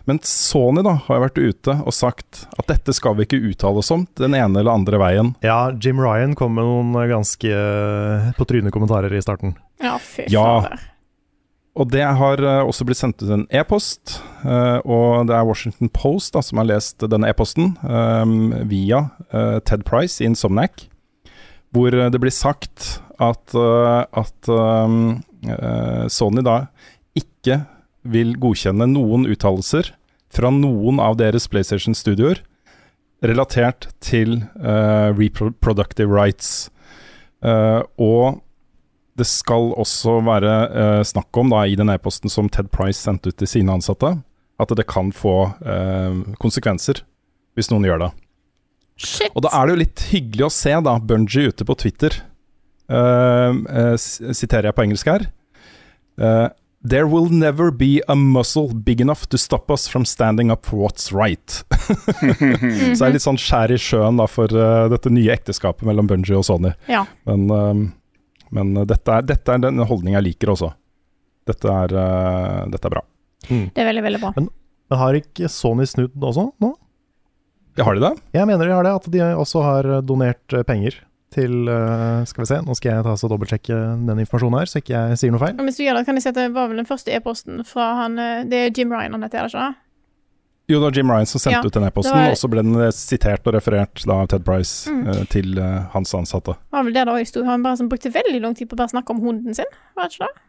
Men Sony da har vært ute og sagt at dette skal vi ikke uttale oss om den ene eller andre veien. Ja, Jim Ryan kom med noen ganske uh, på trynet kommentarer i starten. Ja, fy Ja. fader. Og det har eh, også blitt sendt ut en e-post, eh, og det er Washington Post da, som har lest denne e-posten um, via eh, Ted Price i Insomniac, hvor eh, det blir sagt at, eh, at eh, eh, Sony da ikke vil godkjenne noen uttalelser fra noen av deres PlayStation-studioer relatert til uh, reproductive rights. Uh, og det skal også være uh, snakk om da, i den e-posten som Ted Price sendte ut til sine ansatte, at det kan få eh, konsekvenser hvis noen gjør det. Shit. Og da er det jo litt hyggelig å se da Bungie ute på Twitter. Eh, eh, siterer jeg på engelsk her. Eh, There will never be a muscle big enough to stop us from standing up for what's right. Så det er litt sånn skjær i sjøen da for uh, dette nye ekteskapet mellom Bungie og Sony. Ja. Men, uh, men dette, er, dette er den holdningen jeg liker også. Dette er, uh, dette er bra. Det er veldig, veldig bra. Men, men har ikke Sony snudd også nå? Har de det? Jeg mener de har det, at de også har donert penger til eh, Skal vi se, nå skal jeg ta og dobbeltsjekke den informasjonen her, så ikke jeg sier noe feil. Hvis du gjør det, kan jeg si at det var vel den første e-posten fra han eh, Det er Jim Ryan han heter, er det ikke? Jo, det var Jim Ryan som sendte Ja, ut den e-posten, var- og så ble den sitert og referert da, av Ted Price Mm. eh, til hans ansatte. Var vel det da sto. Han bare som brukte veldig lang tid på å bare snakke om hunden sin. Var det ikke det?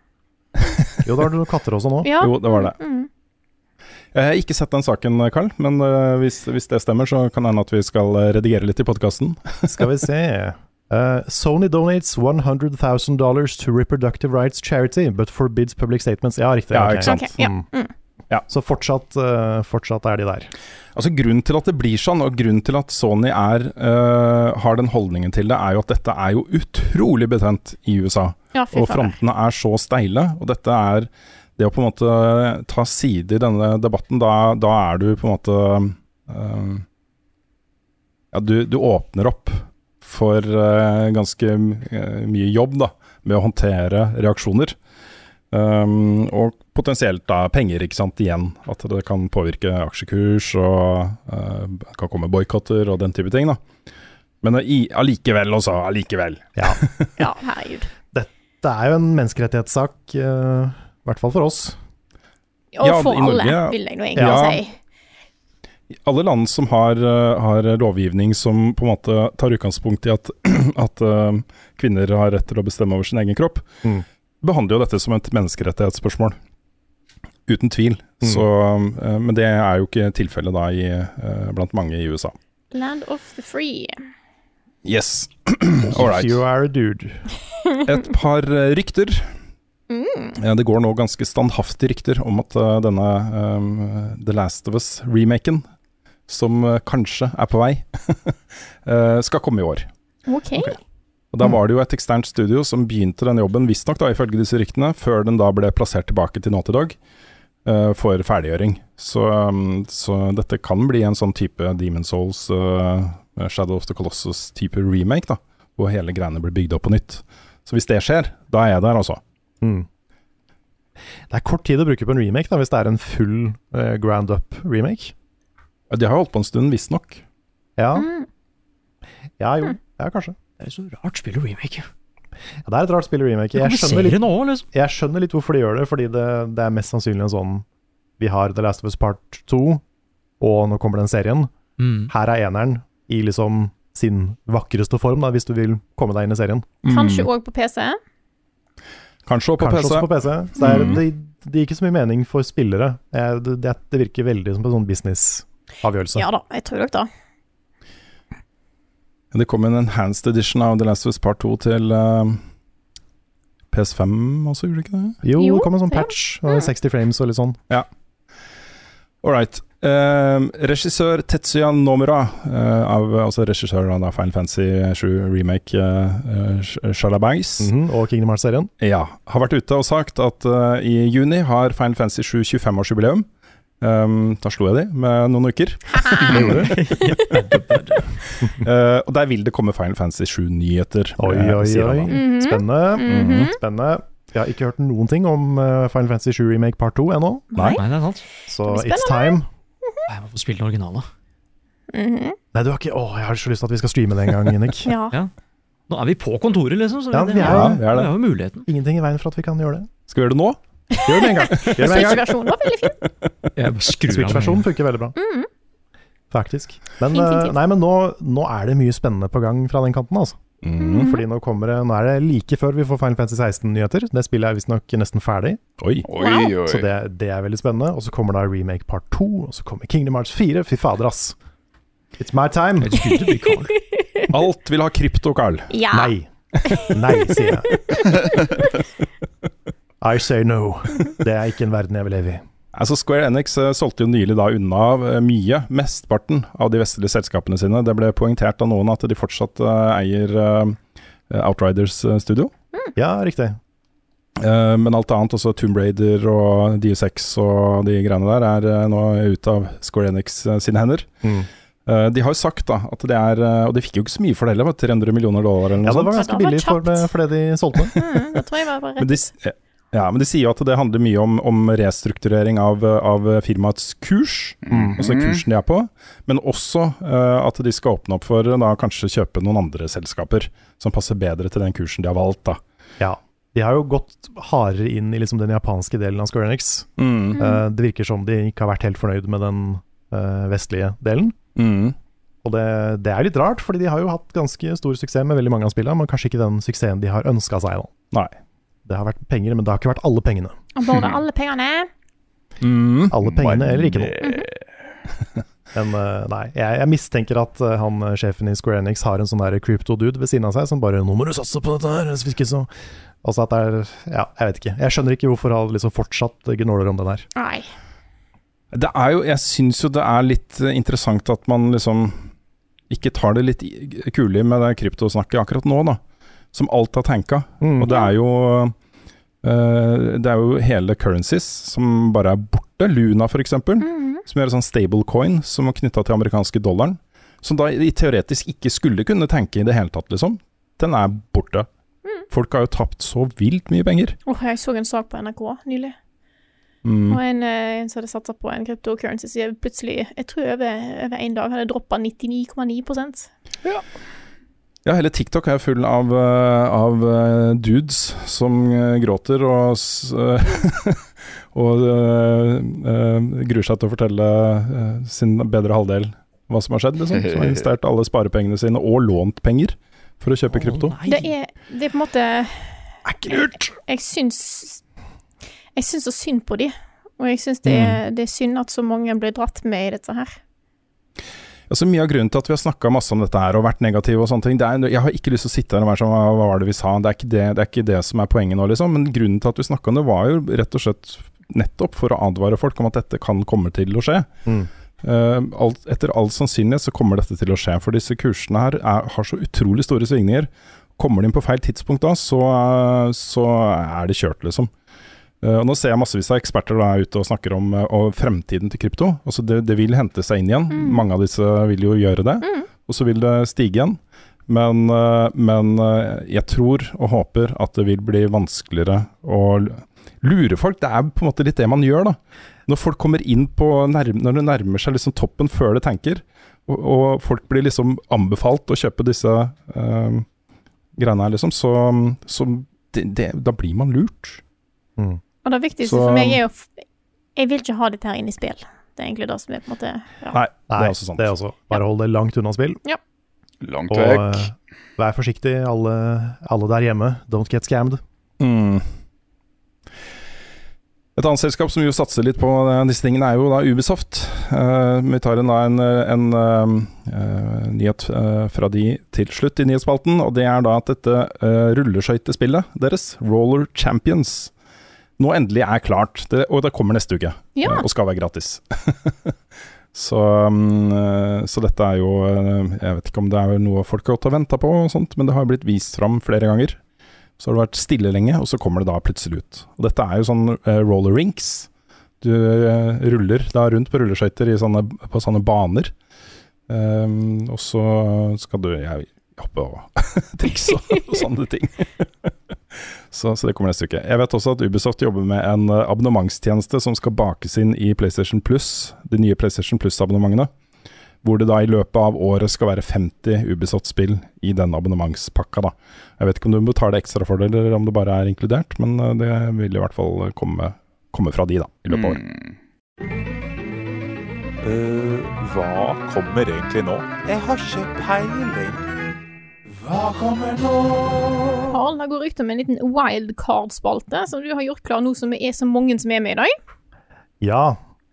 Jo, da har du noen katter også nå. Ja. Jo, det var det. Mm. Jeg har ikke sett den saken, Carl, men hvis, hvis det stemmer, så kan det hende at vi skal redigere litt i podkasten. Skal vi se. Uh, Sony donates 100 000 dollars to reproductive rights charity, but forbids public statements. Ja, riktig. Ja, ikke sant. Okay, ja. Mm. Ja. Så fortsatt, uh, fortsatt er de der. Altså Grunnen til at det blir sånn, og grunnen til at Sony er, uh, har den holdningen til det, er jo at dette er jo utrolig betent i USA. Ja, Og frontene er så steile. Og dette er Det å på en måte ta side i denne debatten, da, da er du på en måte uh, Ja, du, du åpner opp for eh, ganske eh, mye jobb da, med å håndtere reaksjoner. Um, og potensielt da penger, ikke sant, igjen. At det kan påvirke aksjekurs, og uh, kan komme boikotter og den type ting. da. Men allikevel, også. Allikevel. Ja. Ja, herregud. Dette er jo en menneskerettighetssak, uh, i hvert fall for oss. Og Ja, for alle, Norge- vil jeg nå egentlig Ja. si. Alle land som har, uh, har lovgivning som på en måte tar utgangspunkt i at, at uh, kvinner har rett til å bestemme over sin egen kropp, Mm. behandler jo dette som et menneskerettighetsspørsmål. Uten tvil. Mm. Så, uh, men det er jo ikke tilfellet da i, uh, blant mange i USA. Land of the free. Yes. All right. If you are a dude. Et par rykter. Mm. Ja, det går nå ganske standhaftige rykter om at uh, denne um, The Last of Us-remaken, som uh, kanskje er på vei, uh, skal komme i år. OK. Og Da var det jo et eksternt studio som begynte den jobben, visstnok ifølge disse ryktene, før den da ble plassert tilbake til Naughty Dog uh, for ferdiggjøring. Så, um, så dette kan bli en sånn type Demon Souls, uh, Shadow of the Colossus-type remake, da, hvor hele greiene blir bygd opp på nytt. Så hvis det skjer, da er jeg der, altså. Mm. Det er kort tid å bruke på en remake, da, hvis det er en full uh, ground up remake. Ja, De har jo holdt på en stund, visstnok. Ja. Mm. ja, jo. Ja, kanskje. Det er så rart spill og remake. Ja, det er et rart spill å remake. Jeg skjønner, litt, liksom. jeg skjønner litt hvorfor de gjør det, fordi det, det er mest sannsynlig en sånn Vi har The Last of Us Part 2, og nå kommer den serien. Mm. Her er eneren i liksom sin vakreste form, da, hvis du vil komme deg inn i serien. Kanskje òg på PC. Kanskje også på PC. på PC. Så det, er, Mm. det, det gir ikke så mye mening for spillere. Eh, Det, det, det virker veldig som en sånn business-avgjørelse. Ja da, jeg tror nok det. Det kom en enhanced edition av The Last of Us Part 2 til uh, PS5 også, gjorde det ikke det? Jo, Jo, det kom en sånn ja. patch, og 60 frames og litt sånn. All right. Uh, regissør Tetsuya Nomura, uh, av, altså regissør av Final Fantasy 7 remake uh, Shalabangs mm -hmm, Og Kingdom Hearts-serien. ja, har vært ute og sagt at eh, i juni har Final Fantasy 7 25-årsjubileum. Um, da slo jeg de med noen uker. Det gjorde du. Eh, og der vil det komme Final Fantasy 7-nyheter. Oi, oi, oi. Mm -hmm. Spennende. Mhm. Spennende. Jeg har ikke hørt noen ting om eh, Final Fantasy 7 Remake Part 2 ennå, Nei. Nei, det er sant. så Det it's time. Jeg må få spille den originale. Mhm. Nei, du har ikke Å, jeg har så lyst til at vi skal streame det en gang, Nick. Ja. Ja. Nå er vi på kontoret, liksom, så Ja, det, vi er Ja, vi er vi har jo muligheten. Ingenting i veien for at vi kan gjøre det. Skal vi gjøre det nå? Gjør det med en gang. Switch-versjonen var veldig fin. Switch-versjonen funker veldig bra. Mm. Faktisk. Men, Fint, fint, eh, fint. nei, men nå, nå er det mye spennende på gang fra den kanten, altså. Mm. Fordi nå, kommer det, nå er det like før vi får Final Fantasy 16-nyheter. Det spillet er visstnok nesten ferdig, Oi. Oi, oi. så det, det er veldig spennende. Og så kommer da Remake Part 2, og så kommer Kingdom Hearts 4. Fy fader, ass. It's my time. It's good to be Carl. Alt vil ha krypto, Carl. Ja. Nei. Nei, sier jeg. I say no. Det er ikke en verden jeg vil leve i. Altså Square Enix eh, solgte jo nylig da unna eh, mye, mesteparten av de vestlige selskapene sine. Det ble poengtert av noen at de fortsatt eh, eier Outriders Studio. Ja, riktig. Eh, men alt annet, også Tomb Raider og DSX og de greiene der, er nå ute av Square Enix sine hender. Mm. Eh, de har jo sagt da at det er Og de fikk jo ikke så mye for det heller, var det 300 millioner dollar eller noe sånt. Ja, det var ganske billig for det, for det de solgte. Mm, det tror jeg var bare rett. Ja, men de sier jo at det handler mye om, om restrukturering av, av firmaets kurs, Mhm. altså kursen de er på, men også uh, at de skal åpne opp for da kanskje kjøpe noen andre selskaper som passer bedre til den kursen de har valgt. da. Ja. De har jo gått hardere inn i liksom den japanske delen av Square Enix. Mm. Uh, det virker som de ikke har vært helt fornøyd med den uh, vestlige delen. Mm. Og det, det er litt rart, fordi de har jo hatt ganske stor suksess med veldig mange av spillene, men kanskje ikke den suksessen de har ønska seg. da. Nei. Det har vært penger, men det har ikke vært alle pengene. Og bare alle pengene. Mm. Alle pengene eller ikke noe. Men eh, nei, jeg, jeg mistenker at eh, han eh, sjefen i Square Enix har en sånn der crypto-dude ved siden av seg som bare 'Nå må du satse på dette her', hvis ikke så Altså at det er Ja, jeg vet ikke. Jeg skjønner ikke hvorfor han liksom fortsatt gnåler om det der. Nei. Det er jo, jeg syns jo det er litt interessant at man liksom ikke tar det litt kulig med det kryptosnakket akkurat nå, da. Som alt har tanka. Mm. Og det er jo uh, Det er jo hele currencies som bare er borte. Luna, f.eks. mm. Som er en sånn stablecoin som er knytta til amerikanske dollaren. Som da i teoretisk ikke skulle kunne tenke i det hele tatt, liksom. Den er borte. Folk har jo tapt så vilt mye penger. Åh, jeg så en sak på NRK nylig. Mm. Og en, eh, en som hadde satsa på en cryptocurrency, som plutselig, jeg tror over, over en dag, hadde droppa 99,9% Ja, hele TikTok er full av, eh, av eh, dudes som eh, gråter og, og eh, gruer seg til å fortelle sin bedre halvdel hva som har skjedd. Liksom. Som har investert alle sparepengene sine og lånt penger for å kjøpe krypto. Det er, det er på en måte Er ikke lurt! Jeg syns Jeg syns så synd på de, og jeg syns det, mm. det er synd at så mange blir dratt med i dette her. Altså Mye av grunnen til at vi har snakka masse om dette her og vært negative og sånne ting det er, Jeg har ikke lyst til å sitte her og være sånn Hva var det vi sa? Det er ikke det, det, er ikke det som er poenget nå, liksom. Men grunnen til at vi snakka om det, var jo rett og slett nettopp for å advare folk om at dette kan komme til å skje. Mm. Uh, alt, etter all sannsynlighet så kommer dette til å skje, for disse kursene her er, har så utrolig store svingninger. Kommer de inn på feil tidspunkt da, så, så er det kjørt, liksom. Eh, og Nå ser jeg massevis av eksperter da ute og snakker om eh, og fremtiden til krypto. Altså det, det vil hente seg inn igjen. Mange av disse vil jo gjøre det. Og så vil det stige igjen. Men, eh, men jeg tror og håper at det vil bli vanskeligere å lure folk. Det er på en måte litt det man gjør, da. Når folk kommer inn på nærm Når det nærmer seg liksom toppen før det tenker, og, og folk blir liksom anbefalt å kjøpe disse uh, greiene her, liksom, så, så det, det, da blir man lurt. Mm. Og det viktigste Så- for meg er jo Jeg vil ikke ha dette her inn i spill. Det er egentlig det som er på en måte ja. Nei, det er også sant. det er også. Bare hold det langt unna spill. Langt Og vekk. eh, vær forsiktig, alle, alle der hjemme. Don't get scammed. Mm. Et annet selskap som jo satser litt på eh, disse tingene, er jo da Ubisoft. Uh, vi tar en, en, en eh, eh, nyhet eh, fra de til slutt i nyhetsspalten. Og det er da at dette uh, rulleskøytespillet deres, Roller Champions, nå endelig er klart. Det, og det kommer neste uke, Ja. eh, og skal være gratis. så, mm, eh, så dette er jo eh, Jeg vet ikke om det er noe folk har gått og venta på, og sånt, men det har blitt vist fram flere ganger. Så har det vært stille lenge, og så kommer det da plutselig ut. Og dette er jo sånn roller rinks. Du ruller da rundt på rulleskøyter på sånne baner. Um, og så skal du jeg, hoppe og trikse og sånne ting. så, så det kommer neste uke. Jeg vet også at Ubisoft jobber med en eh, abonnementstjeneste som skal bakes inn i PlayStation Plus, de nye PlayStation Plus-abonnementene. Hvor det da i løpet av året skal være 50 Ubisoft-spill i den abonnementspakka. da. Jeg vet ikke om du betaler ekstra for det, eller om det bare er inkludert, men eh, det vil i hvert fall komme, komme fra de da, i løpet av året. Eh, hva kommer egentlig nå? Jeg har ikke peiling. Hva kommer nå? Karl, det går rykter om en liten wildcard-spalte som du har gjort klar nå som er så mange som er med i dag. Ja,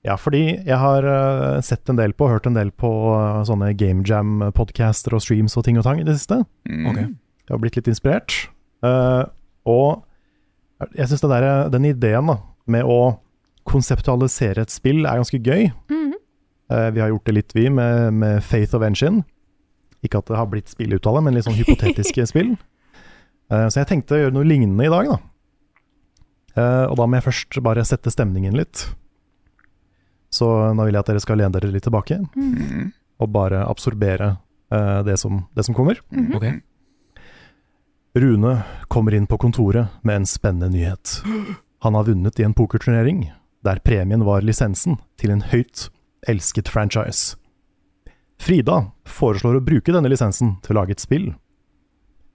ja, fordi jeg har eh, sett en del på, hørt en del på eh, sånne game jam-podcaster og streams og ting og tang i det siste. Mm. Jeg har blitt litt inspirert. Uh, og jeg syns den ideen da, med å konseptualisere et spill er ganske gøy. Mhm. Uh, vi har gjort det litt, vi, med, med Faith of Engine. Ikke at det har blitt spill ut av det, men litt sånn hypotetiske spill. Uh, så jeg tenkte å gjøre noe lignende i dag, da. Uh, og da må jeg først bare sette stemningen litt. Så nå vil jeg at dere skal lene dere litt tilbake, Mm. og bare absorbere uh, det, som, det som kommer. Ok. Rune kommer inn på kontoret med en spennende nyhet. Han har vunnet i en pokerturnering, der premien var lisensen til en høyt elsket franchise. Frida foreslår å bruke denne lisensen til å lage et spill.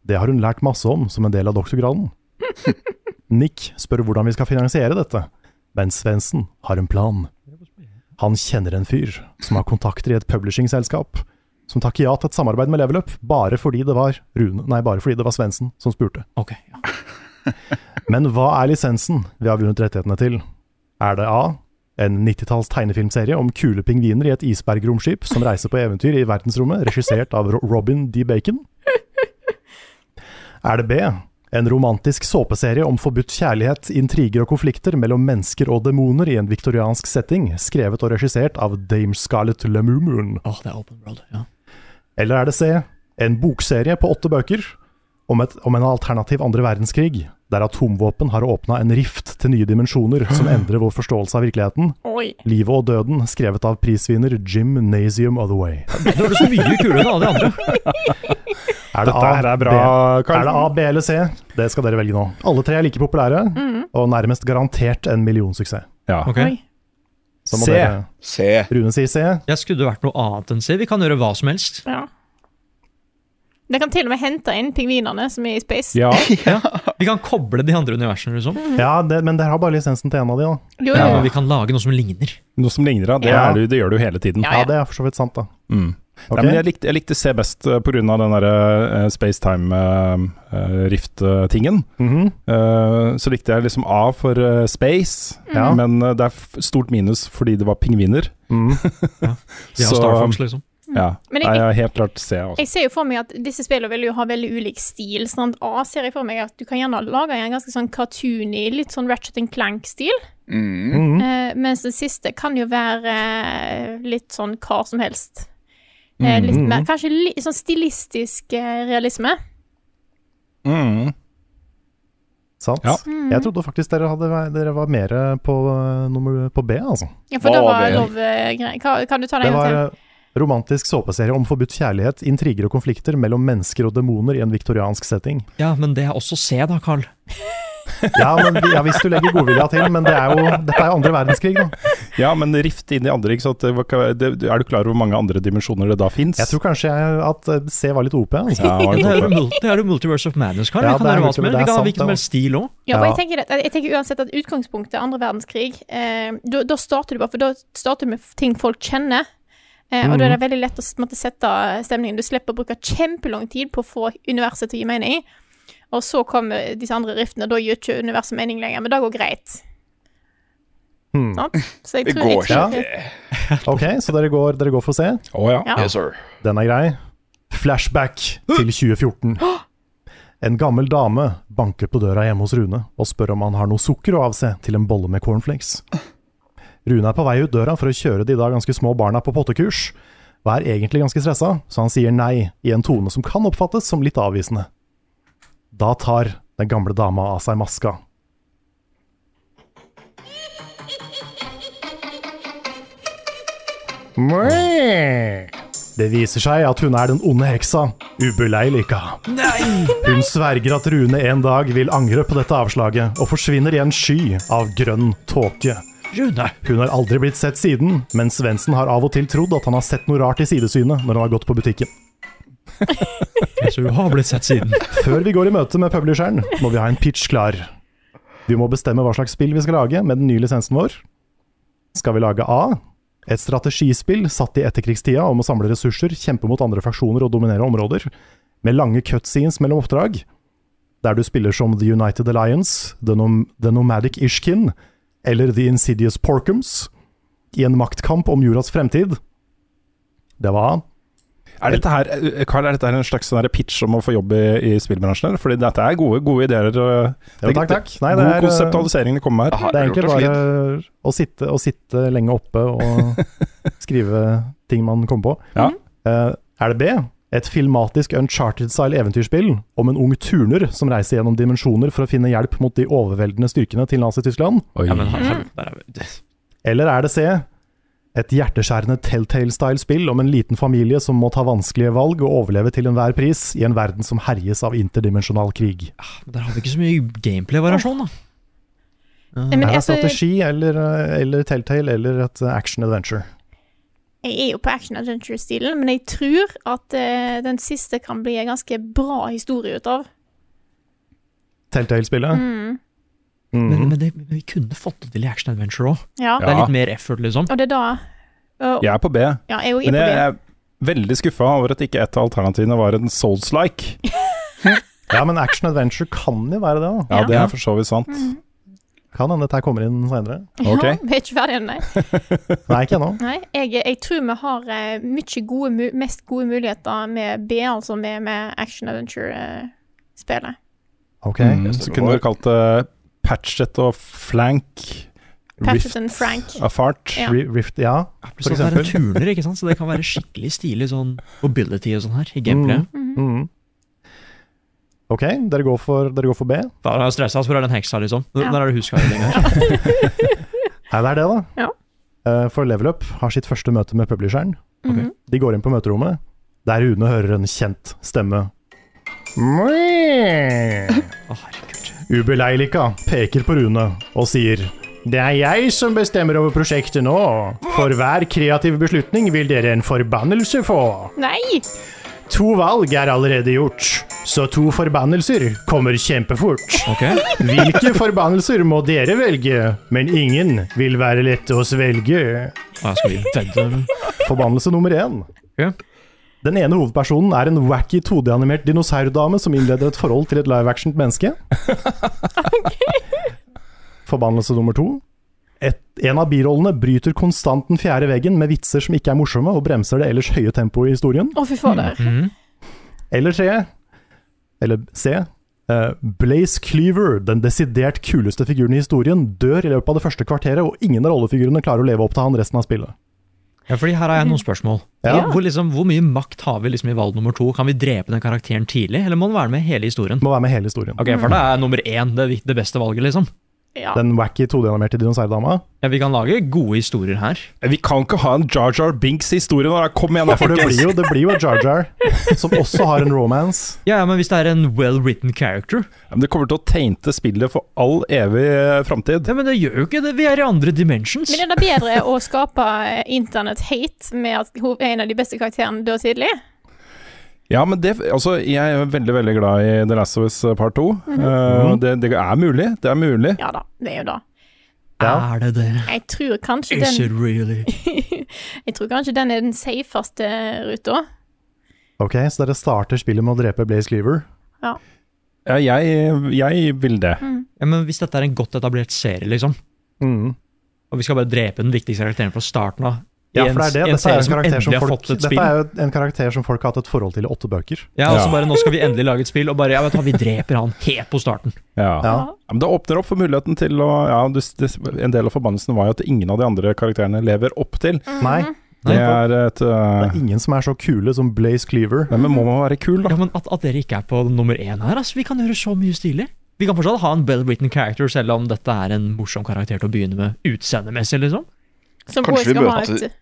Det har hun lært masse om som en del av doktorgraden. Nick spør hvordan vi skal finansiere dette, men Svendsen har en plan. Han kjenner en fyr som har kontakter i et publishingselskap, som takker ja til et samarbeid med Level Up bare fordi det var Rune, nei, bare fordi det var Svendsen som spurte. Ok, ja. Men hva er lisensen vi har vunnet rettighetene til? Er det A. En 90-talls tegnefilmserie om kule pingviner i et isbergromskip som reiser på eventyr i verdensrommet, regissert av Robin D. Bacon? Er det B. En romantisk såpeserie om forbudt kjærlighet, intriger og konflikter mellom mennesker og demoner i en viktoriansk setting, skrevet og regissert av Dame Scarlett Lemumoon? Åh, det er open world, ja. Eller er det C. En bokserie på åtte bøker om, et, om en alternativ andre verdenskrig, der atomvåpen har åpna en rift til nye dimensjoner som endrer vår forståelse av virkeligheten. Oi. Livet og døden, skrevet av prisvinner Jim Nasium Otherway. Det høres mye kulere enn alle de andre. Er det, Dette A, er bra, B, er det A, B eller C? Det skal dere velge nå. Alle tre er like populære, og nærmest garantert en millionsuksess. Ja. Okay. Så må C. dere C. Rune sier C. Jeg skulle vært noe annet enn C. Vi kan gjøre hva som helst. Ja. Det kan til og med hente inn pingvinene som er i space. ja. Ja. Vi kan koble de andre universene, liksom. Ja, det, men dere har bare lisensen til en av de, da. Jo, jo. Ja, men vi kan lage noe som ligner. Noe som ligner, ja. Det, Ja. er, du- det gjør du hele tiden. Ja, Ja, ja. det er for så vidt sant, da. Mm. Okay. Nei, men jeg likte, jeg likte C best uh, pga. den der uh, spacetime-rift-tingen. Mhm. Eh, så likte jeg liksom A for uh, space, Ja. men uh, det er f stort minus fordi det var pingviner. Mm. Vi har Så, Star Fox, liksom. Ja. Men jeg- jeg er helt klart C. Altså. Jeg ser jo for meg at disse spillene vil jo ha veldig ulik stil. At A ser jeg for meg at du kan gjerne lage en ganske sånn cartoony, litt sånn Ratchet and Clank-stil. Mm. Mhm. Eh, mens den siste kan jo være uh, litt sånn hva som helst. Litt Mhm. mer, kanskje litt sånn stilistisk realisme. Mm. Sant. Ja. Jeg trodde faktisk dere, hadde, dere var mer på, uh, nummer, på B, altså. Ja, for det var var lov grei. Kan, kan du ta det Det en gang til? Romantisk såpeserie om forbudt kjærlighet, intriger og konflikter mellom mennesker og demoner i en viktoriansk setting. Ja, men det er også C, da, Carl. Ja, men, ja hvis du legger godvilja til, men det er jo, dette er jo andre verdenskrig, da. Ja, men rift inn i andre, ikke sant. Det det- Er du klar over hvor mange andre dimensjoner det da fins? Jeg tror kanskje jeg, at C var litt OP. Altså. ja, var Det det er jo det er Multiverse of Madness, Carl. Ja, vi kan det er hva som helst. Vi kan ha hvilken som helst stil òg. Ja, for Ja. jeg tenker, at, jeg tenker uansett at utgangspunktet andre verdenskrig eh, da, da starter du bare, for da starter du med ting folk kjenner. Eh, Og da er det veldig lett å måtte sette stemningen. Du slipper å bruke kjempelang tid på å få universet til å gi mening. Og så kommer disse andre riftene, og da gjør ikke universet mening lenger, men det går greit. Hmm. Sant? Så jeg Det tror, det går ikke. ikke. Ok, så dere går, dere går for C. Å ja. Ja. Yes, sir. Den er grei. Flashback til 2014. En gammel dame banker på døra hjemme hos Rune og spør om han har noe sukker å avse til en bolle med cornflakes. Rune er på vei ut døra for å kjøre de da ganske små barna på pottekurs, og er egentlig ganske stressa, så han sier nei i en tone som kan oppfattes som litt avvisende. Da tar den gamle dama av seg maska. Det viser seg at hun er den onde heksa, Ubeleilika. Hun sverger at Rune en dag vil angre på dette avslaget, og forsvinner i en sky av grønn tåke. Rune! Hun har aldri blitt sett siden, men Svendsen har av og til trodd at han har sett noe rart i sidesynet når han har gått på butikken. Så hun har blitt sett siden. Før vi går i møte med publisheren, må vi ha en pitch klar. Vi må bestemme hva slags spill vi skal lage med den nye lisensen vår. Skal vi lage A? Et strategispill satt i etterkrigstida om å samle ressurser, kjempe mot andre fraksjoner og dominere områder, med lange cutscenes mellom oppdrag, der du spiller som The United Alliance, The, Nom The Nomadic Ishkin eller The Insidious Porkums, i en maktkamp om jordas fremtid. Det var han. Er dette her, eh, Carl, er dette her en slags sånn pitch om å få jobb i, i spillbransjen? Fordi dette er gode, gode ideer. Ja, takk, takk. Nei, det god er, eh, konseptualisering det kommer med her. Det er egentlig bare å sitte, å sitte lenge oppe og skrive ting man kommer på. Ja. Uh, er det B? Et filmatisk uncharted-style eventyrspill om en ung turner som reiser gjennom dimensjoner for å finne hjelp mot de overveldende styrkene til Nazi-Tyskland? Vi. Eller er det C? Et hjerteskjærende Telltale-style-spill om en liten familie som må ta vanskelige valg og overleve til enhver pris i en verden som herjes av interdimensjonal krig. Der har vi ikke så mye gameplay-variasjon, da. Men er det strategi eller, eller Telltale eller et action-adventure? Jeg er jo på action adventure-stilen, men jeg tror at uh, den siste kan bli en ganske bra historie ut av. Telltale-spillet? Mm. Mm. Men, men, det, men vi kunne fått det til i action adventure òg. Ja. Det er litt mer effort, liksom. Og det er da uh, Jeg er på B. Ja, jeg er men Men på jeg er veldig skuffa over at ikke et av alternativene var en Souls-like. Ja, men action adventure kan jo være det, da. Ja, det er for så vidt sant. Kan hende dette her kommer inn seinere. Okay. Ja, vi er ikke ferdige ennå. nei. Nei, ikke ennå. Jeg, jeg tror vi har eh, mye gode, mest gode muligheter med B, altså med, med action adventure-spillet. Ok. Mm, så kunne du kalt det Patchet og Flank. Patchet and Frank. A Fart. Ja. Rift, ja, for at det er en turner, ikke sant? så det kan være skikkelig stilig sånn mobility og sånn her i gameplay. Mm, Mhm. Ok, dere går for, dere går for B? Da er jeg stressa, hvor er den heksa, liksom? Ja. Der er det huskaret lenger? Nei, det er det, da. Ja. Uh, For Level Up har sitt første møte med publisheren. Okay. De går inn på møterommet, der Rune hører en kjent stemme. Å, herregud. Ubeleilika peker på Rune og sier Det er jeg som bestemmer over prosjektet nå. For hver kreativ beslutning vil dere en forbannelse få. Nei! To valg er allerede gjort, så to forbannelser kommer kjempefort. Okay. Hvilke forbannelser må dere velge, men ingen vil være lette å svelge. Forbannelse nummer én. Okay. Den ene hovedpersonen er en wacky 2D-animert dinosaurdame som innleder et forhold til et live actioned menneske. Forbannelse nummer to. Et, en av birollene bryter konstant den fjerde veggen med vitser som ikke er morsomme, og bremser det ellers høye tempoet i historien. Å, fy fader. Mm. Eller tre, eller C. eh, Blaze Cleaver, den desidert kuleste figuren i historien, dør i løpet av det første kvarteret, og ingen av rollefigurene klarer å leve opp til han resten av spillet. Ja, fordi her har jeg noen spørsmål. Ja. Hvor, liksom, hvor mye makt har vi liksom i valg nummer to? Kan vi drepe den karakteren tidlig, eller må den være med hele historien? Må være med hele historien. Ok, For da er nummer én det, det beste valget, liksom. Ja. Den wacky 2D-animerte dinosaurdama. Ja, Vi kan lage gode historier her. Vi kan ikke ha en Jar Jar Binks-historie nå! Kom igjen, da, folkens! det blir jo, det blir jo Jar Jar, som også har en romance. Ja, ja, Men hvis det er en well written character Ja, men det kommer til å tegne spillet for all evig eh, framtid. Ja, Men det gjør jo ikke det. Vi er i andre dimensions. Men er det bedre å skape internett-hate med at ho- en av de beste karakterene dør tidlig? Ja, men det, altså, jeg er veldig veldig glad i The Last of Us Part 2. Eh, det, det er mulig. Det er mulig. Ja da, det er jo det. Er det det? Jeg tror kanskje Is it den really? Jeg tror kanskje den er den safeste ruta. Ok, så dere starter spillet med å drepe Blaze Cleaver. Ja. Ja, jeg, jeg vil det. Ja, men Hvis dette er en godt etablert serie, liksom, Mm. og vi skal bare drepe den viktigste karakteren fra starten av Ja, for det er det. en Dette er, en som som folk, dette er jo en karakter som folk har hatt et forhold til i åtte bøker. Ja, og så Ja. bare Nå skal vi endelig lage et spill, og bare ja, vet du hva, vi dreper han helt på starten. Ja. Ja. Ja, men det åpner opp for muligheten til å ja, det, det, En del av forbannelsen var jo at ingen av de andre karakterene lever opp til. Nei, Det er et det uh, er ingen som er så kule som Blaze Cleaver. Nei, men må man være kul, da? Ja, men At, at dere ikke er på nummer én her, altså. Vi kan gjøre så mye stilig. Vi kan fortsatt ha en well written character, selv om dette er en morsom karakter til å begynne med utseendemessig, liksom. Som Kanskje vi bør ha et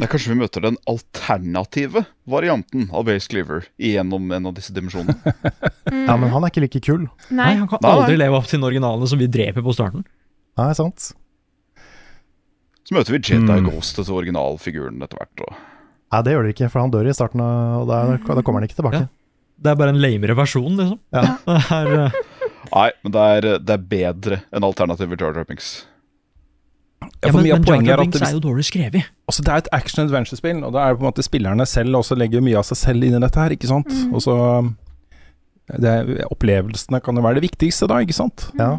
Nei, Kanskje vi møter den alternative varianten av Base Cleaver gjennom en av disse dimensjonene. Ja, men han er ikke like kul. Nei, Nei. Han kan Nei, nei. aldri leve opp til den originale som vi dreper på starten. Nei, sant. Så møter vi Jedi Mm. Ghost, til originalfiguren etter hvert. Og... Nei, det gjør dere ikke, for han dør i starten, og da, da kommer han ikke tilbake. Ja. Det er bare en lamere versjon, liksom. Ja. Det er, uh... Nei, men det er, det er bedre enn alternative Jar Jar Binks. Ja, ja, men, mye av men Jar Jar er at Binks det, er jo dårlig skrevet. altså, det er et action adventure-spill, og da er det på en måte spillerne selv også legger mye av seg selv inn i dette her, ikke sant? Og så det er, Opplevelsene kan jo være det viktigste, da, ikke sant? Ja.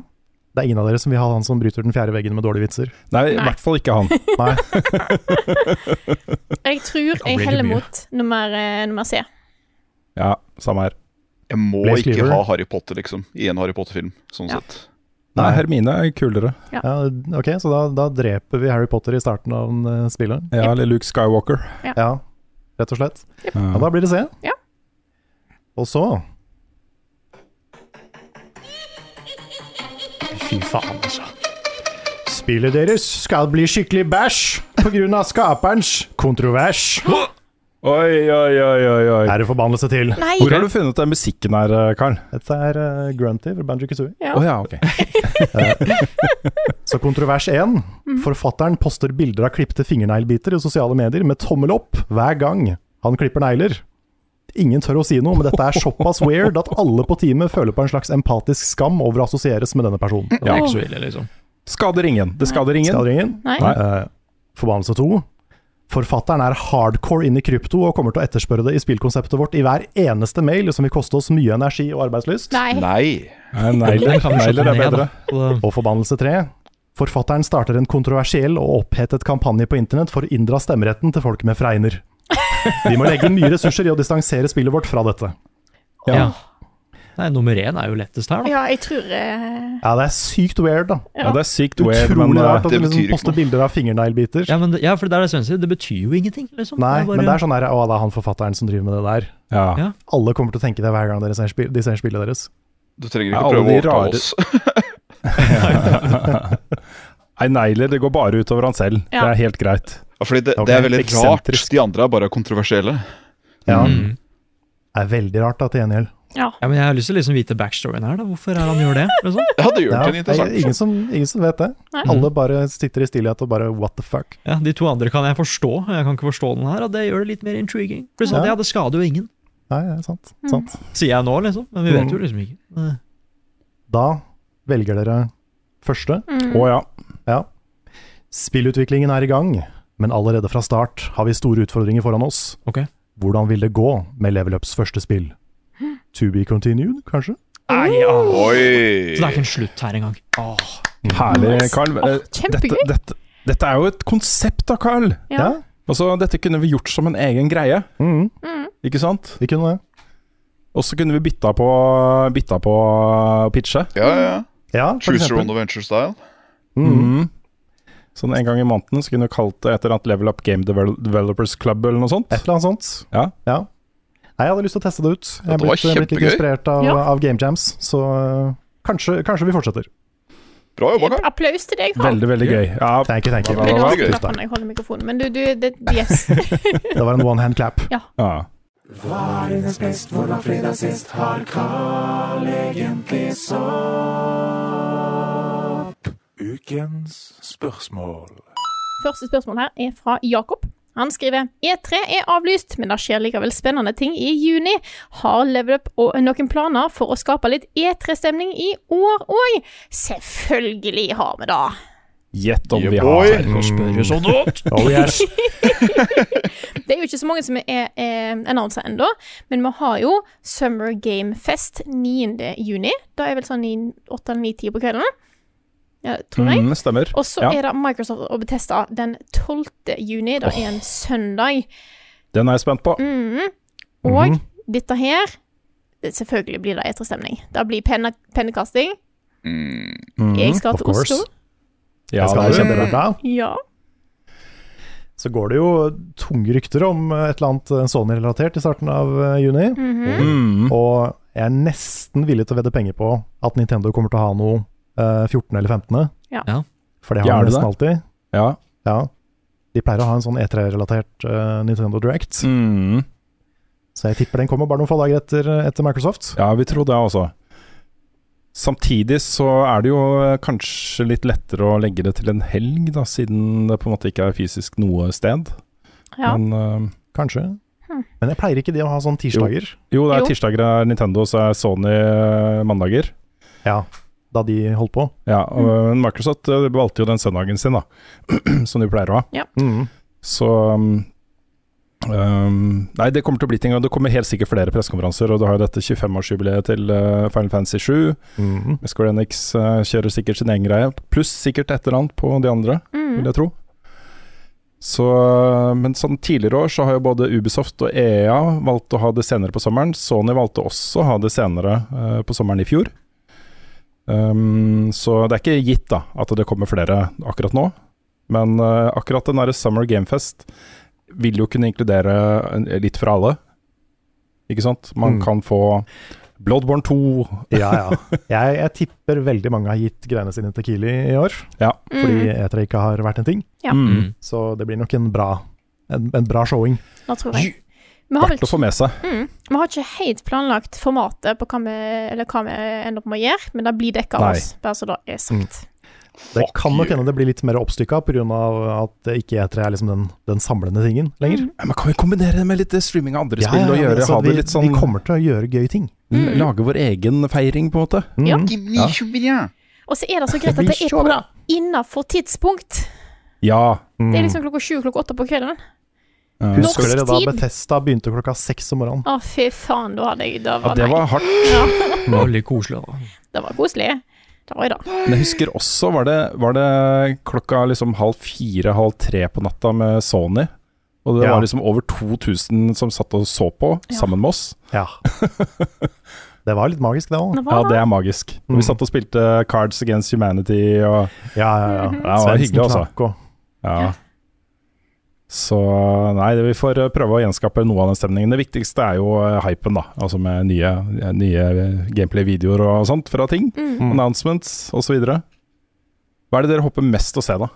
Det er ingen av dere som vil ha han som bryter den fjerde veggen med dårlige vitser. Nei, i Nei. hvert fall ikke han. Nei. Jeg tror jeg heller mot nummer, eh, nummer C. Ja, samme her. Jeg må ikke ha Harry Potter, liksom, i en Harry Potter-film. Sånn Ja. sett. Nei, Hermine er kulere. Ja, ok, så da, da dreper vi Harry Potter i starten av uh, spillet. Ja, eller Luke Skywalker. Ja, rett og slett. Yep. Ja. da blir det C. Ja. Og så Fy faen, altså. Spillet deres skal bli skikkelig bæsj på grunn av skaperens kontrovers. Oi, oi, oi, oi, oi. Er det forbannelse til? Nei! Hvor har du funnet den musikken her, eh, Carl? Dette er uh, Grunty fra Banjo Kazooie. Ja. Oh, ja, ok. Så kontrovers 1. Forfatteren poster bilder av klipte fingerneglbiter i sosiale medier med tommel opp hver gang han klipper negler. ingen tør å si noe, men dette er såpass weird at alle på teamet føler på en slags empatisk skam over å assosieres med denne personen. Det er ikke så ille, liksom. Skader ingen. Det skader ingen. Skader ingen. Nei. Eh, forbannelse to. Forfatteren er hardcore inn i krypto og kommer til å etterspørre det i spillkonseptet vårt i hver eneste mail, som vil koste oss mye energi og arbeidslyst. Nei. Nei. Slå Neiler er bedre. Og forbannelse tre. Forfatteren starter en kontroversiell og opphetet kampanje på internett for å inndra stemmeretten til folk med fregner. Vi må legge mye ressurser i å distansere spillet vårt fra dette. Ja. Nei, nummer én er jo lettest her, da. Ja, jeg tror eh, Ja, det er sykt weird, da. Ja, det er sykt weird, Utrolig men rart at det du liksom betyr ikke poster noe. bilder av fingerneglbiter. Ja, men det, ja, for det er det Sven sier, det betyr jo ingenting, liksom. Nei, det bare, men det er sånn her å, det er han forfatteren som driver med det der. ja. Ja. Alle kommer til å tenke det hver gang dere ser spill, de ser spillet deres. Du trenger Ja, ikke alle prøve å de overtale rare- oss. Nei, negler, det går bare utover han selv. Ja. Det er helt greit. Ja, fordi det, Ok, det er veldig rart. De andre er bare kontroversielle. Ja, Mm. Det er veldig rart, da, til gjengjeld. Ja. Ja, men jeg har lyst til å liksom vite backstoryen her, da. Hvorfor er han gjør det? Liksom? Ja, det gjør Ja, det er interessant. ingen, som, ingen som vet det. Nei. Alle bare sitter i stillhet og bare what the fuck. Ja, De to andre kan jeg forstå, jeg kan ikke forstå den her, og det gjør det litt mer intriguing. Pluss at Ja. ja, det skader jo ingen, Nei, det er sant. Mm. sant. sier jeg nå, liksom. Men vi vet Mm. jo liksom ikke. Nei. Da velger dere første. Mm. Å ja. Ja. Spillutviklingen er i gang, men allerede fra start har vi store utfordringer foran oss. Ok. Hvordan vil det gå med Level Ups første spill? To be continued, kanskje? Nei, ja. Oi! Så det er ikke en slutt her engang. Åh. Herlig, Carl. Åh, Eh. Dette, dette, dette er jo et konsept da, Carl. Ja. Altså, dette kunne vi gjort som en egen greie, Mhm, ikke sant? vi kunne det. Og så kunne vi bytta på, bytta på å pitche. Ja, ja, ja. Ja, Choose your own adventure style. Mhm. Mhm. Sånn en gang i måneden så kunne vi kalt det et eller annet Level Up Game Developers Club eller noe sånt. Et eller annet sånt. Ja. Ja. Nei, jeg hadde lyst til å teste det ut. Jeg er blitt, blitt litt inspirert av, Ja. av Game Jams, så øh, kanskje, kanskje vi fortsetter. Bra jobba, Karl. Applaus til deg, Karl. Veldig, veldig gøy. Ja, Thank you, thank you. Bra. klapp når jeg holder mikrofonen? Men du, du det, yes. Det var en one hand clap. ja. Hva er dines best, hvor var fredag sist? Har Carl egentlig sopp? Ukens spørsmål. Første spørsmål her er fra Jakob. Han skriver E3 er avlyst, men det skjer likevel spennende ting i juni. Har Level Up og noen planer for å skape litt E3-stemning i år òg? Selvfølgelig har vi det. Gjett om vi har så! Oh yes. Det er jo ikke så mange som er eh, annonsa ennå, men vi har jo Summer Game Fest 9. juni. Da er vel sånn i 8-9-10 på kvelden, ja, tror jeg. Mm, stemmer. Og så Ja. er det Microsoft og Betesta den 12. juni. Det er en søndag. Den er jeg spent på. Mm. Og Mhm. dette her Selvfølgelig blir det E3-stemning. Det blir penne, pennekasting. Mm. Mhm, Jeg skal til. Oslo. Ja, Jeg skal det det er kjempebra. Ja. Så går det jo tunge rykter om et eller annet Sony-relatert i starten av eh, juni. -hmm. Mm. Og jeg er nesten villig til å vedde penger på at Nintendo kommer til å ha noe eh, 14. eller 15. Ja. For det har de det nesten alltid. Ja. Ja. De pleier å ha en sånn E3-relatert uh, Nintendo Direct. Mm. Så jeg tipper den kommer bare noen få dager etter, etter Microsoft. ja, vi tror det også. Samtidig så er det jo eh, kanskje litt lettere å legge det til en helg, da, siden det på en måte ikke er fysisk noe sted. ja. Men uh, Kanskje. Hmm. Men jeg pleier ikke de å ha sånn tirsdager. jo, det er Jo. tirsdager er Nintendo, så er Sony eh, mandager. Ja, da de holdt på. Ja, og mm. Microsoft eh, valgte jo den søndagen sin, da, som de pleier å ha. Mhm. Så um, um, Nei, det kommer til å bli ting. Og det kommer helt sikkert flere pressekonferanser. Og du har jo dette 25-årsjubileet til uh, Final Fantasy 7. Mhm. Square Enix uh, kjører sikkert sin egen greie. Pluss sikkert et eller annet på de andre, Mm. vil jeg tro. Så, men sånn tidligere år så har jo både Ubisoft og EA valgt å ha det senere på sommeren. Sony valgte også å ha det senere uh, på sommeren i fjor. Um, så det er ikke gitt da at det kommer flere akkurat nå. Men uh, akkurat den derre Summer Gamefest vil jo kunne inkludere litt fra alle. Ikke sant? Man Mm. kan få Bloodborne 2. Ja, ja. Jeg, jeg tipper veldig mange har gitt greiene sine til Kili i år. Ja. Fordi Mm. E3 ikke har vært en ting. Ja. Mm. Så det blir nok en bra, en, en bra showing. Nå tror jeg. Vi har, vel, Verdt å få med seg. mm, vi har ikke helt planlagt formatet på hva vi, eller hva vi ender opp med å gjøre, men det blir dekka av oss, bare så det er sagt. Det kan nok hende det blir litt mer oppstykka pga. at E3 er liksom den, den samlende tingen lenger. Ja, men kan vi kombinere det med litt streaming av andre Ja, spill ja, og gjøre, altså, ha det vi, litt sånn vi kommer til å gjøre gøye ting. l- Lage vår egen feiring, på en måte. Ja. Ja. Og så er det så greit at det er på innafor tidspunkt. Ja. Det er liksom klokka sju, klokka åtte på kvelden. Ja. Husker Norsk dere da. Bethesda begynte klokka seks om morgenen? Å, fy faen, da hadde jeg Da Ja, var det var hardt. Ja, Det var veldig koselig. Da. det var koselig. Det var det. Men jeg husker også, var det, var det klokka liksom halv fire, halv tre på natta med Sony? Og det Ja. var liksom over 2000 som satt og så på, Ja. sammen med oss. Ja. det var litt magisk, det òg. Ja, det. er magisk. Mm. Vi satt og spilte Cards Against Humanity og Ja, ja, ja. Det var hyggelig, altså. Ja. Så nei, vi får eh, prøve å gjenskape noe av den stemningen. Det viktigste er jo eh, hypen, da. Altså med nye, nye gameplay-videoer og sånt fra ting. Mm. Announcements osv. Hva er det dere håper mest å se, da?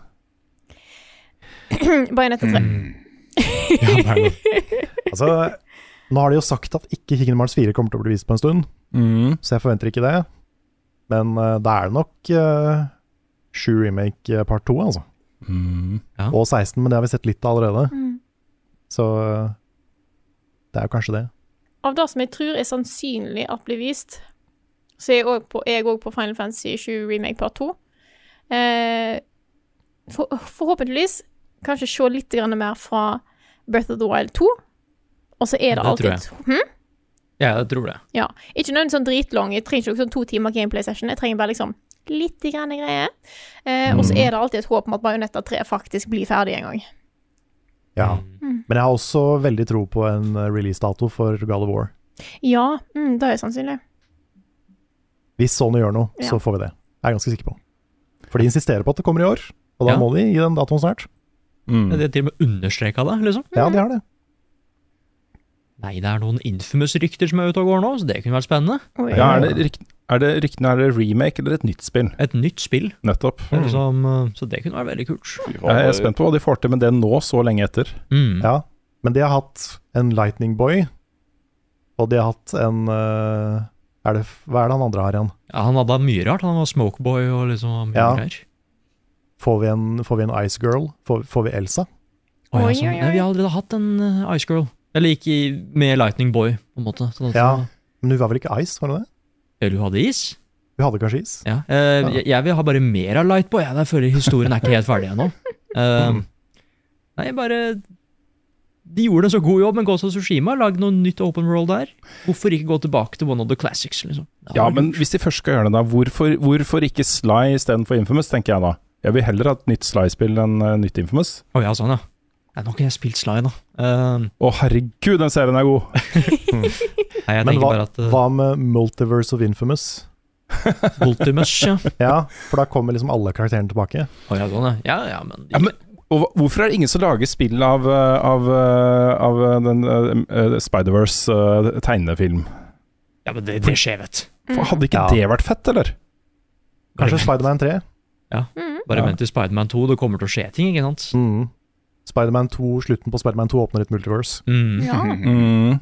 Bajonetta 3. Mm. Altså, nå har de jo sagt at ikke Kingdom Hearts 4 kommer til å bli vist på en stund, Mm. så jeg forventer ikke det. Men uh, det er nok uh, 7 remake eh, part 2, altså. Mm. Ja. Og 16, men det har vi sett litt av allerede. Mm. Så eh, det er jo kanskje det. Av det som jeg tror er sannsynlig at blir vist, så er jeg òg på, Final Fantasy 7 Remake Part 2. Eh, for, forhåpentligvis kanskje se litt grann mer fra Breath of the Wild 2. Og så er det, Det tror alltid hm? Ja, jeg tror det. Ja. Ikke nødvendigvis sånn dritlang. Jeg trenger ikke sånn to timer gameplay session. Jeg trenger bare liksom litt grann greier. Eh, Og så Mm. er det alltid et håp om at Bajonetta 3 faktisk blir ferdig en gang. Ja. Mm. Men jeg har også veldig tro på en releasedato release-dato for God of War. Ja, mm, det er sannsynlig. Hvis Sony gjør noe, Ja. så får vi det. Jeg er ganske sikker på. For de insisterer på at det kommer i år, og da Ja. må de gi den datoen snart. Mm. Det er til og med understreka det, liksom. Ja, de har det. Nei, det er noen infamous-rykter som er ute og går nå, så det kunne vært spennende. Oh, Ja, er det, rykt, er det ryktene er det remake eller et nytt spill? Et nytt spill. Nettopp. Er Liksom, eh, så det kunne vært veldig kult. Jeg er spent på hva de får til med det nå, så lenge etter. Mm. Ja. Men de har hatt en Lightning Boy, og de har hatt en eh, er det, Hva er det han andre har igjen? Ja, han hadde mye rart. Han var Smokeboy og liksom mye Ja. greier. Får vi en, får vi en Ice Girl? Får, får vi Elsa? Å, ja, Oi, sånn. oi, oi. Nei, vi har allerede hatt en eh, Ice Girl. Eller ikke med Lightning Boy, på en måte. Sånn Ja. Men hun var vel ikke Ice, var hun det? Eller hun hadde is. Hun hadde kanskje is? Ja. Eh, Ja. Jeg, jeg vil ha bare mer av Lightboy. Jeg, jeg føler historien er ikke helt ferdig ennå. Mm. Nei, bare De gjorde en så god jobb men Ghost of Tsushima. Lag noe nytt open world der. Hvorfor ikke gå tilbake til one of the classics, liksom? Ja, men gjort. hvis de først skal gjøre det, da, hvorfor, hvorfor ikke Sly istedenfor Infamous, tenker jeg da. Jeg vil heller ha et nytt Sly-spill enn eh, nytt Infamous. Å ja, sånn, ja. Nei, nå har ikke jeg spilt Sly, da. Eh, Å herregud, den serien er god! nei, jeg Men hva, bare at uh, hva med Multiverse of Infamous? Ultimus, ja. Ja, for da kommer liksom alle karakterene tilbake. Å ja, sånn, ja. Ja, ja, men, Ja, men og hvorfor er det ingen som lager spill av, eh, av, eh, av eh, den uh, Spider-Verse-tegnefilm? ja, men det, det skjer, vet du. Hadde ikke Ja. det vært fett, eller? Kanskje Spiderman 3? Ja, Bare Ja. vent til Spiderman 2, det kommer til å skje ting, ikke sant? Mm. Spiderman 2, Slutten på Spiderman 2 åpner et multiverse. Mm. Ja. Mm.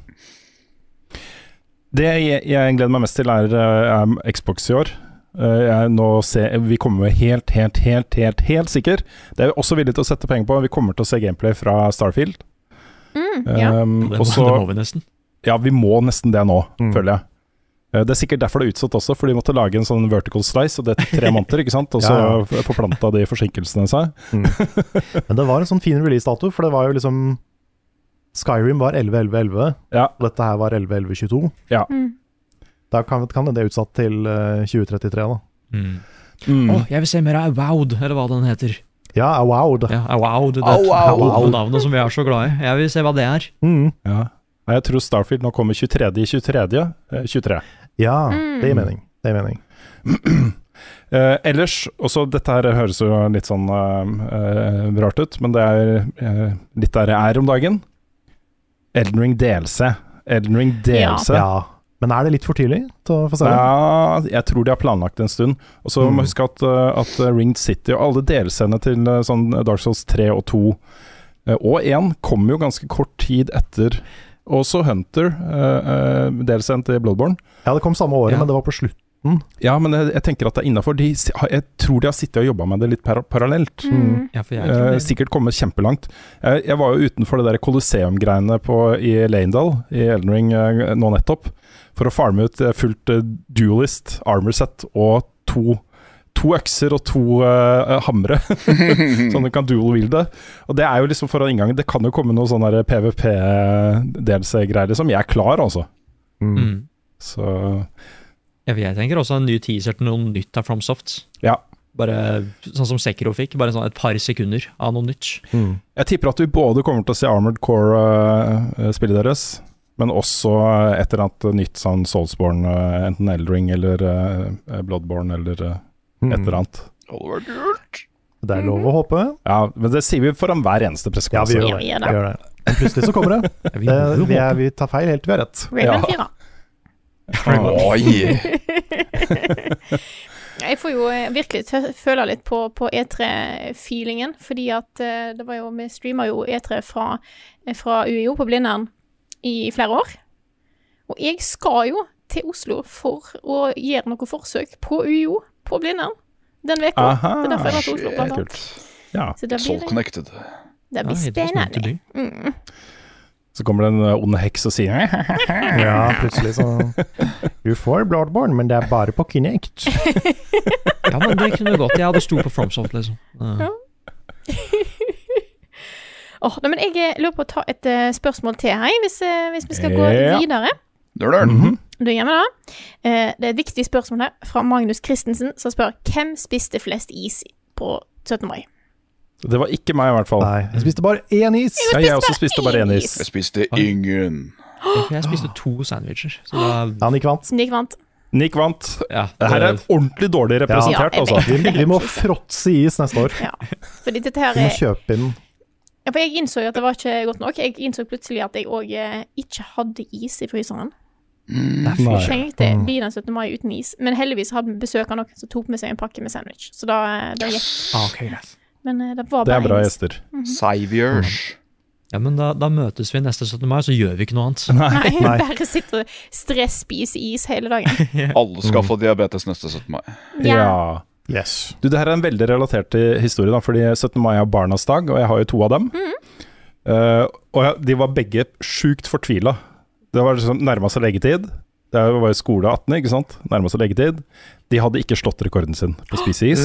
Det jeg, jeg gleder meg mest til, er, eh, er Xbox i år. Eh, Jeg nå ser, vi kommer helt, helt, helt, helt, helt sikker. Det er vi også villige til å sette penger på. Vi kommer til å se gameplay fra Starfield. Mm, ja. Um, Det, må- så- det må vi nesten. Ja, vi må nesten det nå, Mm. føler jeg. Eh, Det er sikkert derfor det er utsatt også, for de måtte lage en sånn vertical slice, og det er tre måneder, ikke sant? Og så Ja, ja. forplanta de forsinkelsene seg. Men det var en sånn fin releasedato, for det var jo liksom Skyrim var 11.11.11, Ja. og dette her var 11.11.22. Ja. Mm. Da kan, kan det utsatt til eh, 2033, da. Mm. Mm. Oh, jeg vil se mer av Wowd, eller hva den heter. Ja, awowed. Ja, Avowed, det Awowed. navnet som vi er så glad i. Jeg vil se hva det er. Mm. Ja. Jeg tror Starfield nå kommer 23. i 23. eh, 23. Ja, Mm. det gir mening. Det gir mening. Uh, ellers, også dette her høres jo litt sånn uh, uh, rart ut, men det er litt der jeg er om dagen. Elden Ring DLC. Elden Ring DLC. Ja. Men er det litt for tidlig til å få se det? Ja, jeg tror de har planlagt en stund. Og så Mm. må huske at, uh, at Ringed City og alle delscenene til uh, sånn Dark Souls 3 og 2 uh, og 1 kommer jo ganske kort tid etter. Også Hunter, uh, uh, delscenen til Bloodborne. Ja, det kom samme året, Ja. men det var på slutten Ja, men jeg, jeg tenker at det er innafor. Jeg tror de har sittet og jobba med det litt par parallelt. Mm. Ja, for jeg tror Eh, det. sikkert kommet kjempelangt. Jeg, jeg var jo utenfor det der Colosseum-greiene i Lanedal i Elden Ring eh, nå nettopp, for å farme ut eh, fullt eh, dualist, armor set og to, to økser og to uh, hamre, sånn du kan dual-wielde. Og det er jo liksom foran inngangen. Det kan jo komme noe sånn PVP-DLC-greier som jeg er klar, altså. Mm. Så jeg tenker også en ny teaser til noe nytt av FromSoft. ja. Bare sånn som Sekiro fikk, bare sånn et par sekunder av noe nytt. Jeg tipper at vi både kommer til å se Armored Core-spillet deres, men også eh, et eller annet nytt sånn Soulsborne, eh, enten Eldring eller eh, Bloodborne eller eh, Mm. Et eller annet. Det er lov å håpe. Ja, men det sier vi foran hver eneste Ja, vi gjør Ja, det. vi gjør Vi det. gjør det. Men plutselig så kommer det. Vi det vi, er, vi tar feil helt til vi har rett. Rayman Ja. 4. Oi! Jeg får jo eh, virkelig tø- føle litt på, på E3-feelingen, fordi at eh, det var jo Vi streama jo E3 fra, eh, fra UiO på Blindern i flere år. Og jeg skal jo til Oslo for å gjøre noe forsøk på UiO på Blindern den uka. Det er derfor jeg drar til Oslo, blant annet. Ja. Så det blir, so Connected. det blir spennende. Mm. Så kommer det en eh, ond heks og sier Ja, plutselig så Du får Bloodborne, men det er bare på Kinect. Ja, men det kunne gått. Jeg hadde sto på FromSoft, liksom. Ja. oh, nei, men jeg eh, lurer på å ta et uh, spørsmål til her, hvis, uh, hvis vi skal gå Ja. videre. Mm Mhm. Du er hjemme, det. Eh, det er et viktig spørsmål her fra Magnus Christensen, som spør hvem spiste flest is på 17. mai. Det var ikke meg, i hvert fall. Nei, jeg spiste bare én is. Ja, jeg også spiste bare én is. Jeg spiste ingen. Jeg, jeg spiste to sandwicher, så da ja, Nick vant. Nick vant. Nick vant. Ja, Det her er ordentlig dårlig representert, Ja, altså. Vi, vi må fråtse is neste år. Ja. Fordi dette her Vi må er kjøpe inn ja, For jeg innså jo at det var ikke godt nok. Jeg innså plutselig at jeg òg eh, ikke hadde is i fryseren. Nei. Så tenkte jeg bli den 17. mai uten is. Men heldigvis hadde vi besøk av noen som tok med seg en pakke med sandwich. Så da, eh, da gikk Ah, ok, greit. Men eh, det var Det er bra en Mm gjester. Saviors. Ja, men da, da møtes vi neste 17. mai, så gjør vi ikke noe annet. Nei, Nei. bare sitter og stresspiser is hele dagen. Alle skal få diabetes neste 17. mai. Ja. Yes. Du, det her er en veldig relatert til historie, da, fordi 17. mai er barnas dag, og jeg har jo to av dem. Eh, og jeg, de var begge sjukt fortvila. Det var liksom nærma seg leggetid. Det var jo skole 18, ikke sant? Nærma seg leggetid. De hadde ikke slått rekorden sin på å spise is,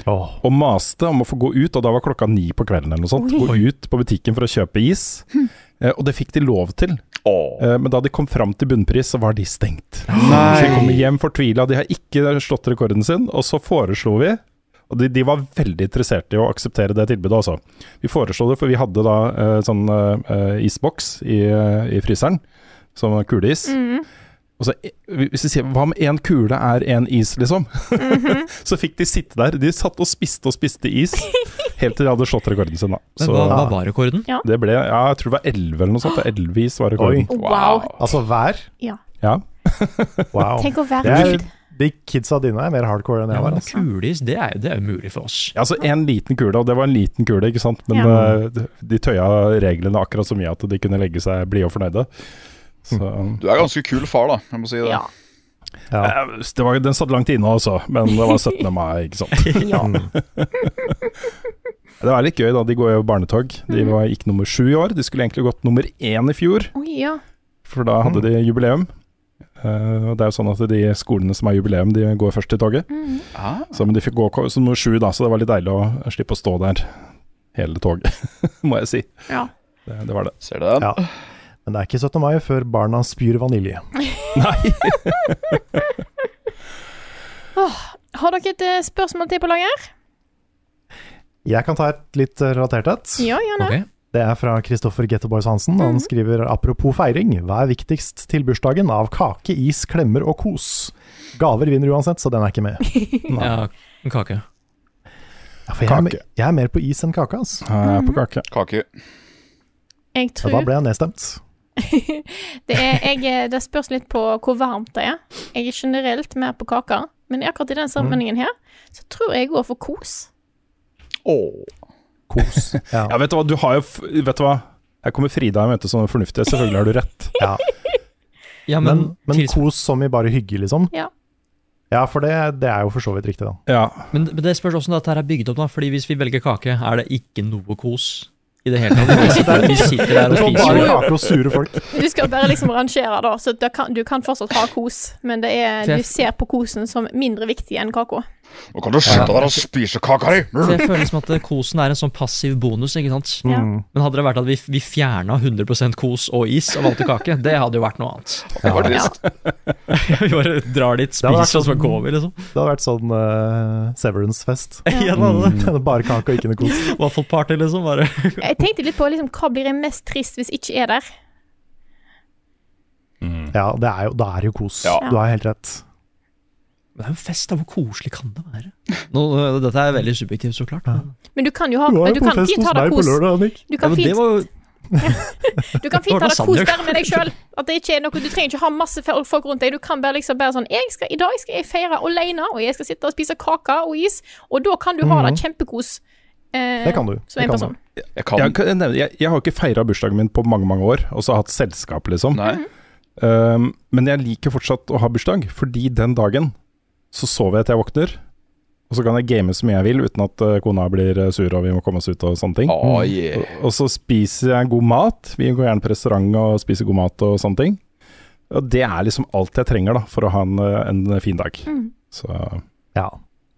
og maste om å få gå ut, og da var klokka ni på kvelden eller noe sånt. Gå ut på butikken for å kjøpe is. Eh, og det fikk de lov til. Eh, men da de kom fram til bunnpris, så var de stengt. Nei. Så de kommer hjem fortvila. De har ikke slått rekorden sin, og så foreslo vi og de, de var veldig interessert i å akseptere det tilbudet, altså. Vi foreslo det, for vi hadde da eh, sånn eh, isboks i, eh, i fryseren, som kuleis. Mm. Og så, eh, hvis vi sier hva med én kule er én is, liksom? Mhm. så fikk de sitte der. De satt og spiste og spiste is, helt til de hadde slått rekorden sin, da. Men Så hva, hva var rekorden? det ble Ja, jeg tror det var elleve eller noe sånt. Elleve is var rekorden. Oi. Wow. Altså hver? Ja. Ja. Wow. Tenk å være Det er, kid. de kidsa dine er mer hardcore enn Ja, jeg var. Altså. Kulis, det er jo det er mulig for oss. Ja, altså en liten kule, og det var en liten kule, ikke sant. Men Ja. eh, de tøya reglene akkurat så mye at de kunne legge seg blide og fornøyde. Så Du er ganske kul far, da. Jeg må si det. Ja. Ja. eh, det var, Den satt langt inne, altså. Men det var 17. mai, ikke sant. ja. Det var litt gøy, da. De går jo barnetog. De var, gikk nummer sju i år. De skulle egentlig gått nummer én i fjor, Oi, ja. for da hadde de jubileum. Uh, det er jo sånn at de skolene som har jubileum, de går først i toget. Mm. Ah. Så, men de fikk gå som nummer sju, da, så det var litt deilig å slippe å stå der hele toget, må jeg si. ja. Det, det var det. Ser du den? Ja. Men det er ikke 17. mai før barna spyr vanilje. Nei. Har dere et eh, spørsmål til på lager? Jeg kan ta et litt eh, relatert et. Ja, gjerne. Okay. Det er fra Kristoffer Getteboys Hansen. Han Mhm. skriver apropos feiring, hva er viktigst til bursdagen av kake, is, klemmer og kos? Gaver vinner uansett, så den er ikke med. Ja, kake. Ja, for jeg, Kake. Er, jeg er mer på is enn kake, altså. Jeg er på kake. Kake. Jeg Ja, da ble jeg nedstemt. det, er, jeg, er- det spørs litt på hvor varmt det er. Jeg er generelt mer på kaker, men akkurat i den sammenhengen her, så tror jeg jeg går for kos. Åh. Kos. Ja. Ja, vet du hva, du har jo Vet du hva? Her kommer Frida i møte som er fornuftig. Selvfølgelig har du rett. Ja. Ja, Men, men, men kos som i bare hygge, liksom? Ja. Ja, for det, det er jo for så vidt riktig, da. Ja. Men, men det spørs hvordan dette her er bygd opp, da. Fordi hvis vi velger kake, er det ikke noe kos i det hele tatt. Vi sitter, vi sitter der og spiser. bare kake og sure folk. Du skal bare liksom rangere, da, så da kan, du kan fortsatt ha kos, men det er, du ser på kosen som mindre viktig enn kaka. Nå kan du slutte der og spise kaka di! Det føles som at eh, kosen er en sånn passiv bonus, ikke sant. Ja. Mm. Men hadde det vært at vi, vi fjerna 100% kos og is og valgte kake, det hadde jo vært noe annet. Det var trist. vi bare drar dit, spiser og så går vi, liksom. Det hadde vært sånn uh, Severance-fest. Ja, er bare kake og ikke noe kos. Waffle party, liksom. Bare. Jeg tenkte litt på liksom, hva blir jeg mest trist hvis ikke er der. Ja, det er jo, da er det jo kos. Ja. Du har helt rett. Men det er jo fest, da. Hvor koselig kan det være? Nå, øh, dette er veldig subjektivt, så klart. men- Men du kan jo ha Du du jo på kan fest fint hos meg på kos. lørdag, Nick. Du Ja, kan ja, det fint, var jo du kan fint ha det kos bare med deg sjøl. At det ikke er noe Du trenger ikke ha masse folk rundt deg. Du kan bare liksom bare sånn jeg skal, I dag skal jeg feire alene, og jeg skal sitte og spise kake og is, og da kan du ha det kjempekos. eh, Det kan du. Som en kan person. Jeg kan Jeg, kan jeg, jeg har ikke feira bursdagen min på mange mange år, og så har hatt selskap, liksom. Nei. Um, men jeg liker fortsatt å ha bursdag, fordi den dagen så sover jeg til jeg våkner. Og så kan jeg game så mye jeg vil uten at uh, kona blir uh, sur og vi må komme oss ut og sånne ting. Oh, yeah. Og, og så spiser jeg god mat. Vi går gjerne på restaurant og spiser god mat og sånne ting. Og det er liksom alt jeg trenger da for å ha en, uh, en fin dag. Så Ja.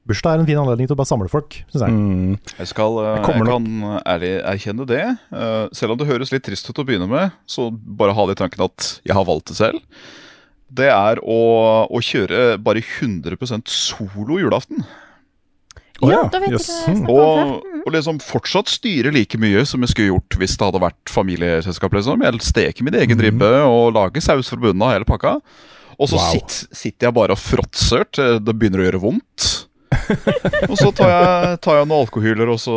Bursdag er en fin anledning til å bare samle folk, syns jeg. mm, Jeg, skal, eh, Jeg jeg kan ærlig erkjenne det. Eh, selv om det høres litt trist ut å begynne med, så bare ha det i tanken at jeg har valgt det selv. Det er å, å kjøre bare 100% solo julaften. Oh, ja, da vet yes. om Og, og liksom fortsatt styre like mye som jeg skulle gjort hvis det hadde vært familieselskap. liksom. Jeg steker min egen ribbe og lager saus fra bunnen av hele pakka. Og så Wow. sitt, sitter jeg bare og fråtser til det begynner å gjøre vondt. og så tar jeg, tar jeg noen alkohyler, og så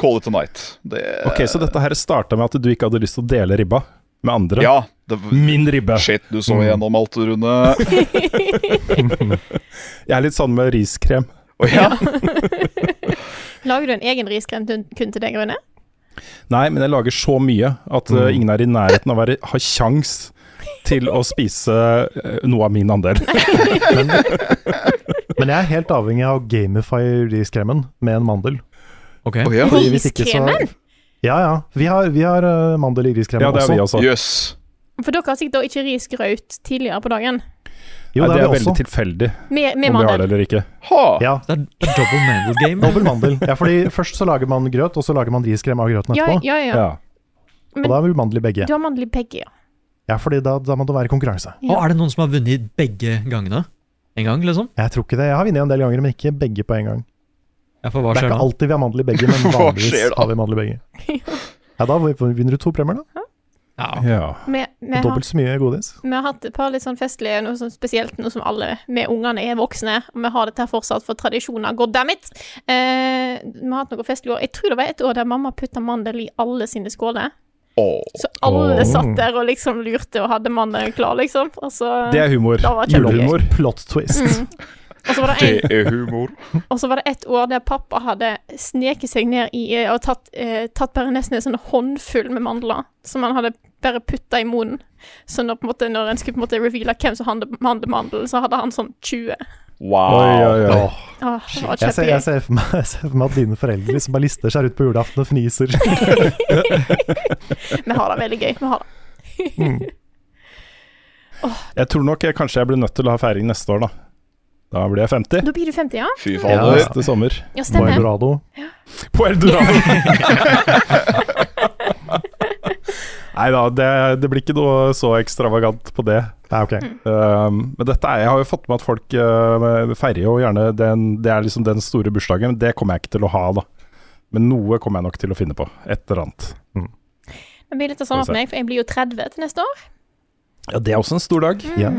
call it a night. Det, Ok, Så dette her starta med at du ikke hadde lyst til å dele ribba med andre? Ja. Det, Min ribbe. shit, du så Mm. igjennom alt, Rune. Jeg er litt sånn med riskrem. Oh, ja, Lager du en egen riskrem kun til deg, Rune? Nei, men jeg lager så mye at mm. ingen er i nærheten av å ha kjangs til å spise uh, noe av min andel. Men jeg er helt avhengig av å gamify riskremen med en mandel. Ok. Oh, ja. Riskremen? Ja ja, vi har, vi har uh, mandel i riskremen Ja, det også. vi også. jøss. For dere har sikkert ikke risgraut tidligere på dagen. Jo, Nei, det det er er veldig også. tilfeldig Med, med om vi har det mandel. eller ikke. Ha! Ja, Det er, det er double mandel game. double mandel. Ja, fordi først så lager man grøt, og så lager man riskrem av grøten etterpå. ja, ja. Ja. Og da er vi mandel i begge. Du har mandel i begge, ja. Ja, fordi da, da må det være konkurranse. Og er det noen som har vunnet begge gangene? En gang, liksom? Jeg tror ikke det. Jeg har vunnet en del ganger, men ikke begge på en gang. Ja, for hva Det er ikke alltid vi har mandel i begge, men vanligvis har vi mandel i begge. Ja, da vinner du to premier, da. Ja. ja. Vi, vi, Dobbelt så mye godis. vi har hatt et par litt sånn festlige, noe sånn spesielt nå som alle med ungene er voksne, og vi har dette her fortsatt for tradisjoner, god damn it! Eh, vi har hatt noe festlig år. Jeg tror det var et år der mamma putta mandel i alle sine skåler. Oh. Så alle oh. satt der og liksom lurte og hadde mandelen klar, liksom. Altså, Det er humor. Julehumor. Plot twist. Mm. Og så var det en Det er humor. Og så var det et år der pappa hadde sneket seg ned i eh, og tatt, eh, tatt bare nesten en sånn håndfull med mandler som han hadde bare putta i munnen. Så når, på en måte, når en skulle på en måte reveale hvem som hadde mandel, så hadde han sånn 20. Wow. Oi, oi, oi. Oh. Jeg, ser, jeg, ser for meg, jeg ser for meg at dine foreldre liksom bare lister seg ut på julaften og fniser. Vi har det veldig gøy. Vi har det. Jeg tror nok jeg, kanskje jeg blir nødt til å ha feiring neste år, da. Da blir jeg 50. Da blir du 50, ja? Fy Ja. Neste sommer. Ja, På. Eldorado. På Eldorado! Nei da, det, det blir ikke noe så ekstravagant på det. Nei, ok. Um, men dette er, jeg har jo fått med at folk uh, feirer jo gjerne den, Det er liksom den store bursdagen. men Det kommer jeg ikke til å ha, da. Men noe kommer jeg nok til å finne på. Et eller annet. Det blir litt det samme for meg, for jeg blir jo 30 til neste år. Ja, det er også en stor dag. Ja.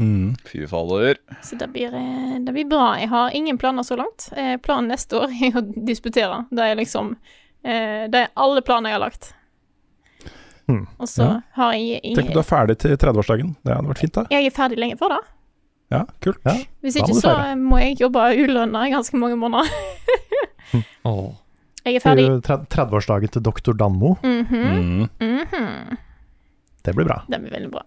Mm. Fy fader. Så det blir, eh, det blir bra. Jeg har ingen planer så langt. Eh, Planen neste år er å disputere. Det er liksom eh, Det er alle planer jeg har lagt. Mm. Og så Ja. har jeg, Tenk om du er ferdig til 30-årsdagen. Det hadde vært fint, da. Jeg er ferdig lenge før da. Ja, kult. Ja. Hvis ikke så må jeg jobbe ulønna i ganske mange måneder. oh. Jeg er ferdig. 30-årsdagen til doktor Danmo. Mhm, Mm. -hmm. Det blir bra. Det blir veldig bra.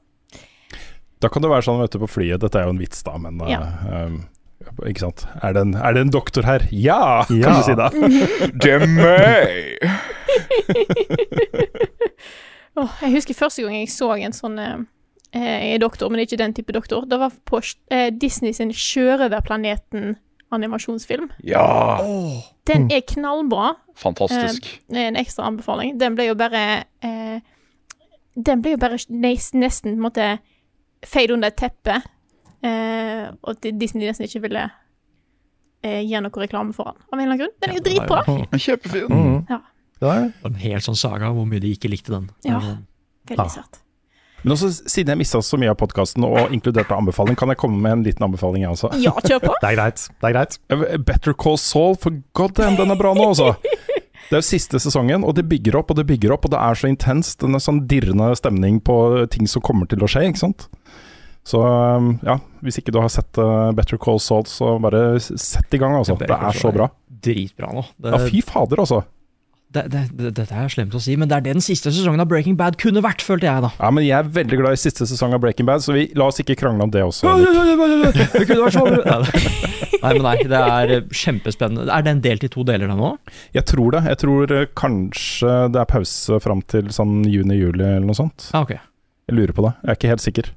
Da kan det være sånn vet du, på flyet, dette er jo en vits da, men eh, Ja. um, Ikke sant. Er det, en, er det en doktor her? Ja, kan du si da. Det er meg! Åh, jeg husker første gang jeg så en sånn eh, eh, doktor, men ikke den type doktor. Det var på eh, Disney sin Sjørøverplaneten-animasjonsfilm. Ja! Den er knallbra. Fantastisk. Eh, en ekstra anbefaling. Den ble jo bare eh, Den ble jo bare nes- nesten på en måte feid under et teppe. Eh, og at Disney nesten ikke ville eh, gi noe reklame for den. Av en eller annen grunn. Den er jo dritbra. Kjempefin. Mm. Ja. Det var. En helt sånn saga hvor mye de ikke likte den. Ja. Men, Veldig sært. Men også, siden jeg mista så mye av podkasten og inkluderte anbefaling, kan jeg komme med en liten anbefaling, jeg også. Ja, kjør på. Det er greit. Det er greit. Better Call Saul, for god damn, den er bra nå, altså. Det er jo siste sesongen, og det bygger opp og det bygger opp, og det er så intenst. Den er sånn dirrende stemning på ting som kommer til å skje, ikke sant. Så um, ja, hvis ikke du har sett uh, Better Call Saul, så bare sett i gang, altså. Det er så bra. Dritbra nå. Det, Ja, fy fader, altså. det, det, det, dette er slemt å si, men det er det den siste sesongen av Breaking Bad kunne vært, følte jeg, da. Ja, men jeg er veldig glad i siste sesong av Breaking Bad, så vi, la oss ikke krangle om det også. Det kunne vært så bra. Nei, men nei, det er eh, kjempespennende. Er den delt i to deler da nå? Jeg tror det. Jeg tror uh, kanskje det er pause fram til sånn juni-juli eller noe sånt. Ah, okay. Jeg lurer på det. Jeg er ikke helt sikker.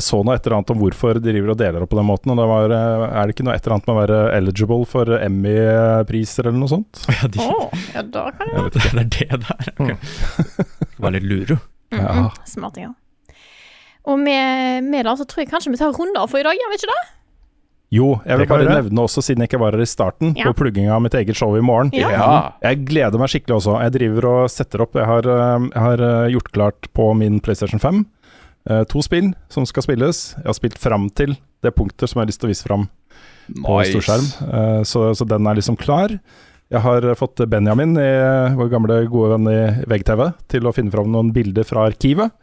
Jeg så noe et eller annet om hvorfor de driver og deler opp på den måten. Og det var, eh, er det ikke noe et eller annet med å være eligible for Emmy-priser eller noe sånt? Ja, de, oh, ja, da kan Jeg jeg det er det der. Okay. Det var litt luro. mm Ja. Smartinger. Og med, med det så tror jeg kanskje vi tar runder for i dag, gjør vi ikke det? Jo, jeg vil bare nevne også, siden jeg ikke var her i starten, Ja. på plugginga av mitt eget show i morgen. Ja. Ja. Jeg gleder meg skikkelig også. Jeg driver og setter opp Jeg har, eh, jeg har eh, gjort klart på min PlayStation 5 eh, to spill som skal spilles. Jeg har spilt fram til det punktet som jeg har lyst til å vise fram på Nice. storskjerm. Eh, så, så den er liksom klar. Jeg har eh, fått Benjamin, i, vår gamle gode venn i VGTV, til å finne fram noen bilder fra arkivet.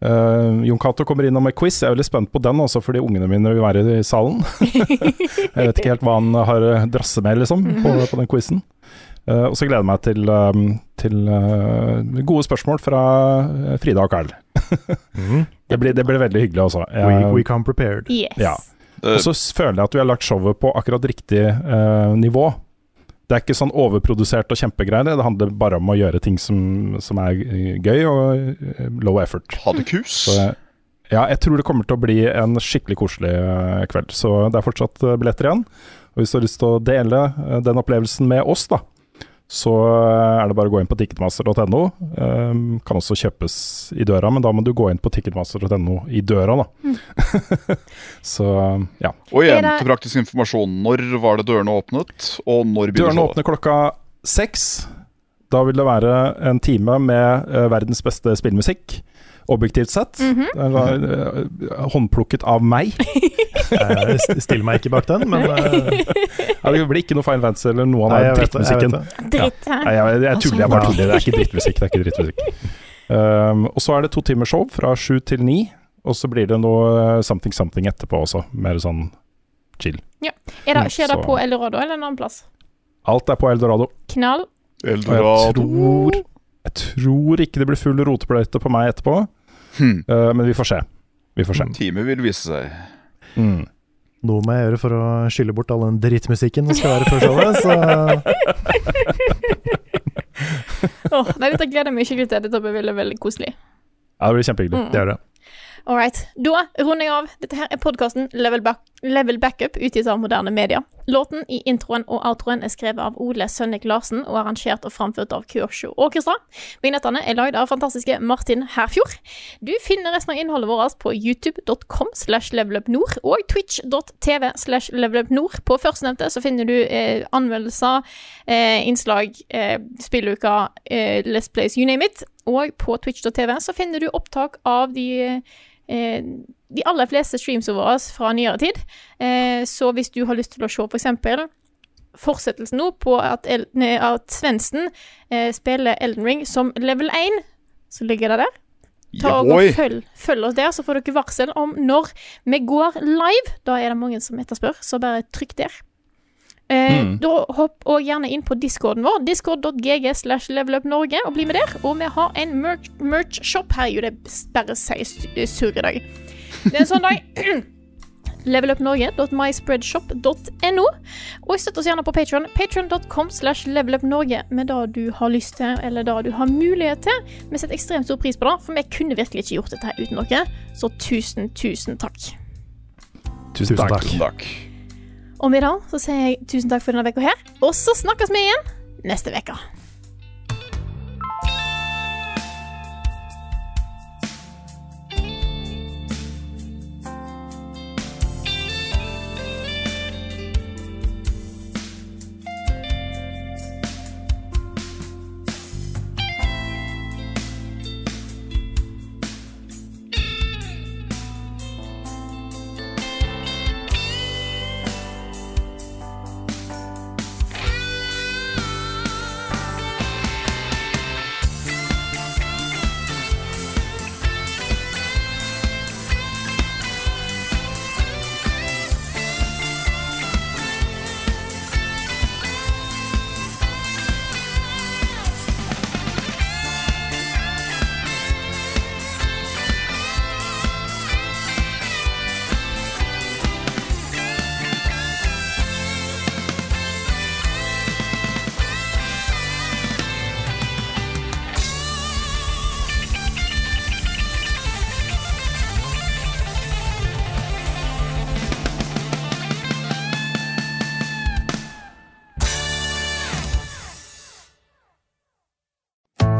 Uh, Jon Cato kommer innom med quiz. Jeg er veldig spent på den også, fordi ungene mine vil være i salen. jeg vet ikke helt hva han har drasse med, liksom, på, på den quizen. Uh, og så gleder jeg meg til, um, til uh, gode spørsmål fra Frida og Carl. Det blir, det blir veldig hyggelig, altså. We, we come prepared. Yes. Ja. Eh, og så føler jeg at vi har lagt showet på akkurat riktig eh, nivå. Det er ikke sånn overprodusert og kjempegreier. Det handler bare om å gjøre ting som, som er gøy og eh, low effort. Ha det kus. Så eh, ja, jeg tror det kommer til å bli en skikkelig koselig kveld. Så det er fortsatt billetter igjen. Og hvis du har lyst til å dele den opplevelsen med oss, da, så eh, er det bare å gå inn på ticketmaster.no. Um, kan også kjøpes i døra, men da må du gå inn på ticketmaster.no i døra, da. så ja. Og igjen til praktisk informasjon. Når var det dørene åpnet, og når begynner Dørene åpner klokka seks. Da vil det være en time med uh, verdens beste spillmusikk. Objektivt sett. Mm -hmm. Den var uh, håndplukket av meg. Jeg stiller meg ikke bak den, men eh, Ja, det blir ikke noe Fine Fancy eller noe av den jeg jeg drittmusikken. det. Dritt? Nei, jeg, jeg tuller, jeg bare tuller. Det er ikke drittmusikk. Det er ikke drittmusikk. Um, og så er det to timers show fra sju til ni. Og så blir det noe eh, something something etterpå også. Mer sånn chill. Er det, skjer det på Eldorado eller en annen plass? Alt er på Eldorado. Knall. Eldorado. jeg tror, jeg tror ikke det blir full rotepløyte på meg etterpå. Hmm. Uh, men vi får se. Vi får se. Time vil vise seg. Mm. Noe må jeg gjøre for å skylle bort all den drittmusikken som skal være før showet, så Åh, nei, dette gleder jeg meg skikkelig til. Dette blir veldig, veldig koselig. Ja, det blir kjempehyggelig. Mm. det gjør det. All right. Da runder jeg av. Dette her er podkasten Level, Back Level Backup, utgitt av moderne media. Låten i introen og outroen er skrevet av Ole Sønnik Larsen og arrangert og framført av Kyosho Orkestra. Vignettene er lagd av fantastiske Martin Herfjord. Du finner resten av innholdet vårt på youtube.com slash levelupnord og twitch.tv slash levelupnord. På førstnevnte så finner du eh, anmeldelser, eh, innslag, eh, spilluka, eh, Let's Plays, you name it. Og på twitch.tv så finner du opptak av de eh, de aller fleste streamsene våre fra nyere tid. Eh, så hvis du har lyst til å se f.eks. fortsettelsen nå på at, El at Svendsen eh, spiller Elden Ring som level 1, så ligger det der. Ta og følg, følg oss der, så får dere varsel om når vi går live. Da er det mange som etterspør, så bare trykk der. Eh, Mm. Da Hopp og gjerne inn på discorden vår, discord.gg slash levelupnorge, og bli med der. Og vi har en merch- merch-shop. Herregud, er bare sier sur i dag. Det er en sånn dag. levelupnorge.myspreadshop.no. Og støtt oss gjerne på Patron. Patron.com slash levelupnorge med det du har lyst til, eller det du har mulighet til. Vi setter ekstremt stor pris på det, for vi kunne virkelig ikke gjort dette her uten dere. Så tusen, tusen takk. Tusen takk. Tusen takk. Og med det så sier jeg tusen takk for denne uka her, og så snakkes vi igjen neste uke.